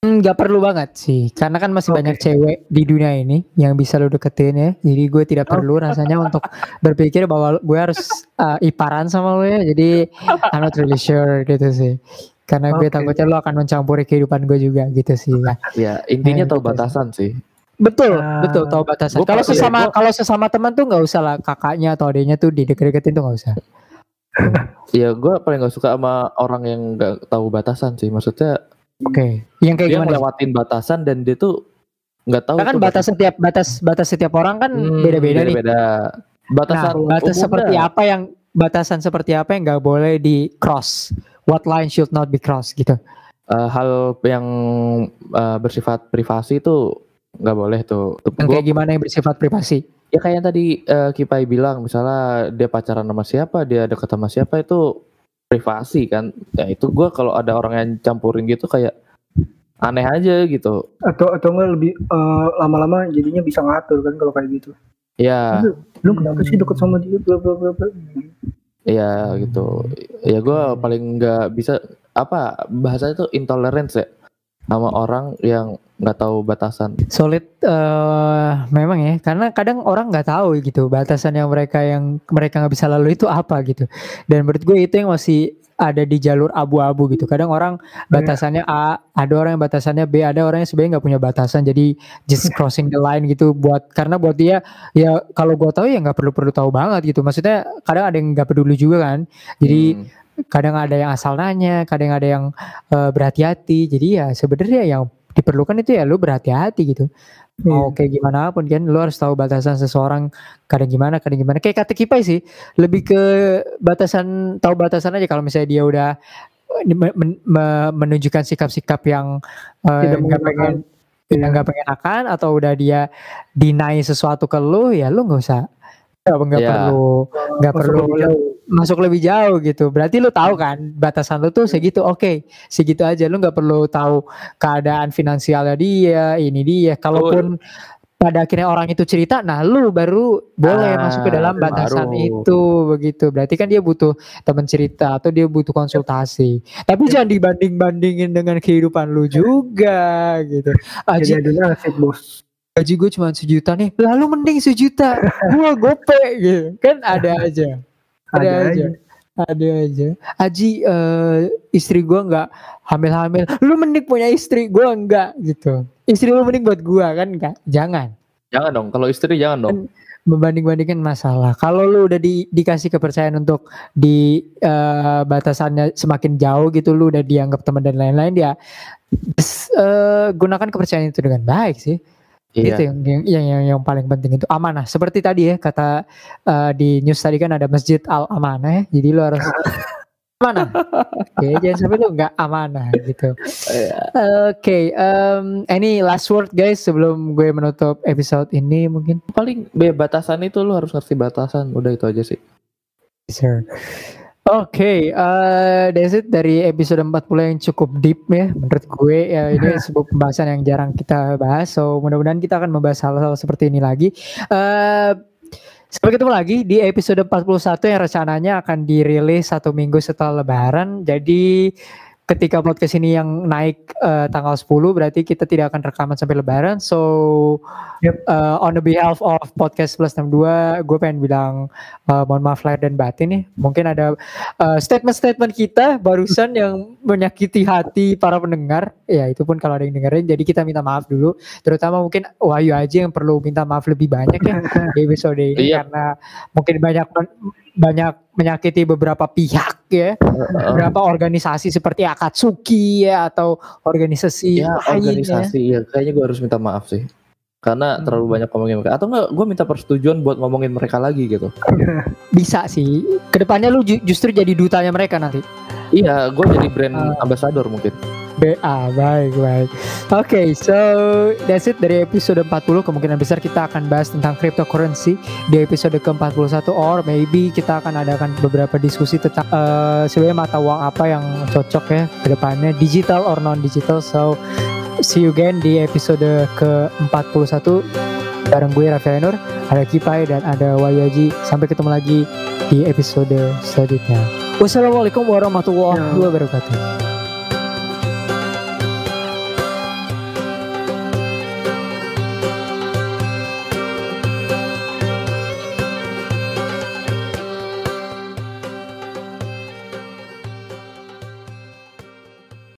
Nggak perlu banget sih, karena kan masih Oke. banyak cewek di dunia ini yang bisa lo deketin ya. Jadi gue tidak perlu rasanya <laughs> untuk berpikir bahwa gue harus uh, iparan sama lo ya. Jadi I'm not really sure gitu sih. Karena gue Oke. takutnya lo akan mencampuri kehidupan gue juga gitu sih. Ya. Ya, intinya Nah, tahu gitu batasan sih. Betul, Ah, betul tahu batasan. Kalau sesama gua- kalau sesama teman tuh nggak usah lah kakaknya atau adiknya tuh dideket-deketin tuh nggak usah. <laughs> Ya, gue paling gak suka sama orang yang nggak tahu batasan sih. Maksudnya Oke, yang kayak dia gimana? ngelewatin batasan dan dia tuh nggak tahu Karena kan batas setiap batas batas setiap orang kan Hmm, beda-beda nih. beda-beda. Batasan Nah, batas seperti dah. apa yang batasan seperti apa yang nggak boleh di cross? What line should not be crossed gitu? Eh, hal yang eh, bersifat privasi itu nggak boleh tuh. Yang Gua- kayak gimana yang bersifat privasi? ya kayak yang tadi eh, Kipai bilang, misalnya dia pacaran sama siapa, dia deket sama siapa itu privasi kan. Ya itu gua kalau ada orang yang campurin gitu kayak aneh aja gitu. Atau atau enggak lebih eh, lama-lama jadinya bisa ngatur kan kalau kayak gitu. Ya, Lu kenapa sih deket sama dia bla bla bla bla. Ya gitu. Ya gua paling nggak bisa apa bahasanya itu intolerance ya sama orang yang nggak tahu batasan. Solid eh memang ya, karena kadang orang nggak tahu gitu batasan yang mereka yang mereka nggak bisa lalui itu apa gitu. Dan menurut gue itu yang masih ada di jalur abu-abu gitu. Kadang orang batasannya A, ada orang yang batasannya B, ada orang yang sebenarnya nggak punya batasan. Jadi just <laughs> crossing the line gitu buat karena buat dia ya kalau gua tahu ya nggak perlu perlu tahu banget gitu. Maksudnya kadang ada yang nggak peduli juga kan. Jadi Hmm. kadang ada yang asal nanya, kadang ada yang eh, berhati-hati. Jadi ya sebenarnya yang diperlukan itu ya lu berhati-hati gitu. Mau Iya. kayak gimana pun kan lu harus tahu batasan seseorang kadang gimana, kadang gimana. Kayak kata Kipai sih, lebih ke batasan tahu batasan aja kalau misalnya dia udah eh, men- men- me- menunjukkan sikap-sikap yang eh, Tidak nggak mengenakan. pengen yang nggak pengen akan atau udah dia deny sesuatu ke lu ya lu nggak usah nggak Ya. perlu nggak perlu. Masuk lebih jauh gitu. Berarti lu tahu kan batasan lu tuh segitu. Oke, segitu aja. Lu nggak perlu tahu keadaan finansialnya dia, ini dia. Kalaupun pada akhirnya orang itu cerita, nah lu baru boleh Ah, masuk ke dalam baru. batasan itu begitu. Berarti kan dia butuh teman cerita atau dia butuh konsultasi. Tapi jangan dibanding-bandingin dengan kehidupan lu juga gitu. Nasib bos. gaji gue cuma sejuta nih, lalu mending sejuta, gua gope gitu. Kan ada aja ada, Ada aja. aja. ada aja. Aji eh, istri gua nggak hamil-hamil. Lu mending punya istri gua enggak gitu. Istri lu mending buat gua kan enggak jangan. Jangan dong, kalau istri jangan dong. membanding-bandingkan masalah. Kalau lu udah di- dikasih kepercayaan untuk di eh, batasannya semakin jauh gitu lu udah dianggap teman dan lain-lain dia s- eh, gunakan kepercayaan itu dengan baik sih Iya. itu yang, yang yang yang yang paling penting itu amanah seperti tadi ya kata eh, di news tadi kan ada masjid al amanah ya jadi lo harus <laughs> amanah. Oke, jangan sampai lu nggak amanah gitu. Iya. Oke, em, any last word guys sebelum gue menutup episode ini mungkin. paling be batasan itu lu harus ngerti batasan udah itu aja sih Sir. Oke, eh that's it dari episode 40 yang cukup deep ya menurut gue ya ini <laughs> sebuah pembahasan yang jarang kita bahas. So mudah-mudahan kita akan membahas hal-hal seperti ini lagi. Eh sampai ketemu lagi di episode 41 yang rencananya akan dirilis satu minggu setelah lebaran. Jadi ketika podcast ini yang naik eh, tanggal 10 berarti kita tidak akan rekaman sampai lebaran. So Yep. eh, on the behalf of podcast plus 62 gue pengen bilang eh, mohon maaf lahir dan batin nih. Mungkin ada eh, statement-statement kita barusan yang menyakiti hati para pendengar. Ya itu pun kalau ada yang dengerin. Jadi kita minta maaf dulu. Terutama mungkin Wahyu aja yang perlu minta maaf lebih banyak ya <laughs> di episode ini Iya. karena mungkin banyak banyak menyakiti beberapa pihak ya, beberapa organisasi seperti Akatsuki ya atau organisasi ya lain ya. organisasi ya kayaknya gue harus minta maaf sih karena Hmm. terlalu banyak ngomongin mereka atau enggak gue minta persetujuan buat ngomongin mereka lagi gitu <laughs> Bisa sih. Ke depannya lu ju- justru jadi dutanya mereka nanti. iya gue jadi brand Ah. ambassador mungkin BA baik baik. Oke, so that's it dari episode 40 kemungkinan besar kita akan bahas tentang cryptocurrency di episode ke-41 or maybe kita akan adakan beberapa diskusi tentang eh sebenarnya mata uang apa yang cocok ya ke depannya digital or non digital. So see you again di episode ke-41 bareng gue Raffi Nur, ada Kipai dan ada Wayaji. Sampai ketemu lagi di episode selanjutnya. Wassalamualaikum warahmatullahi wabarakatuh.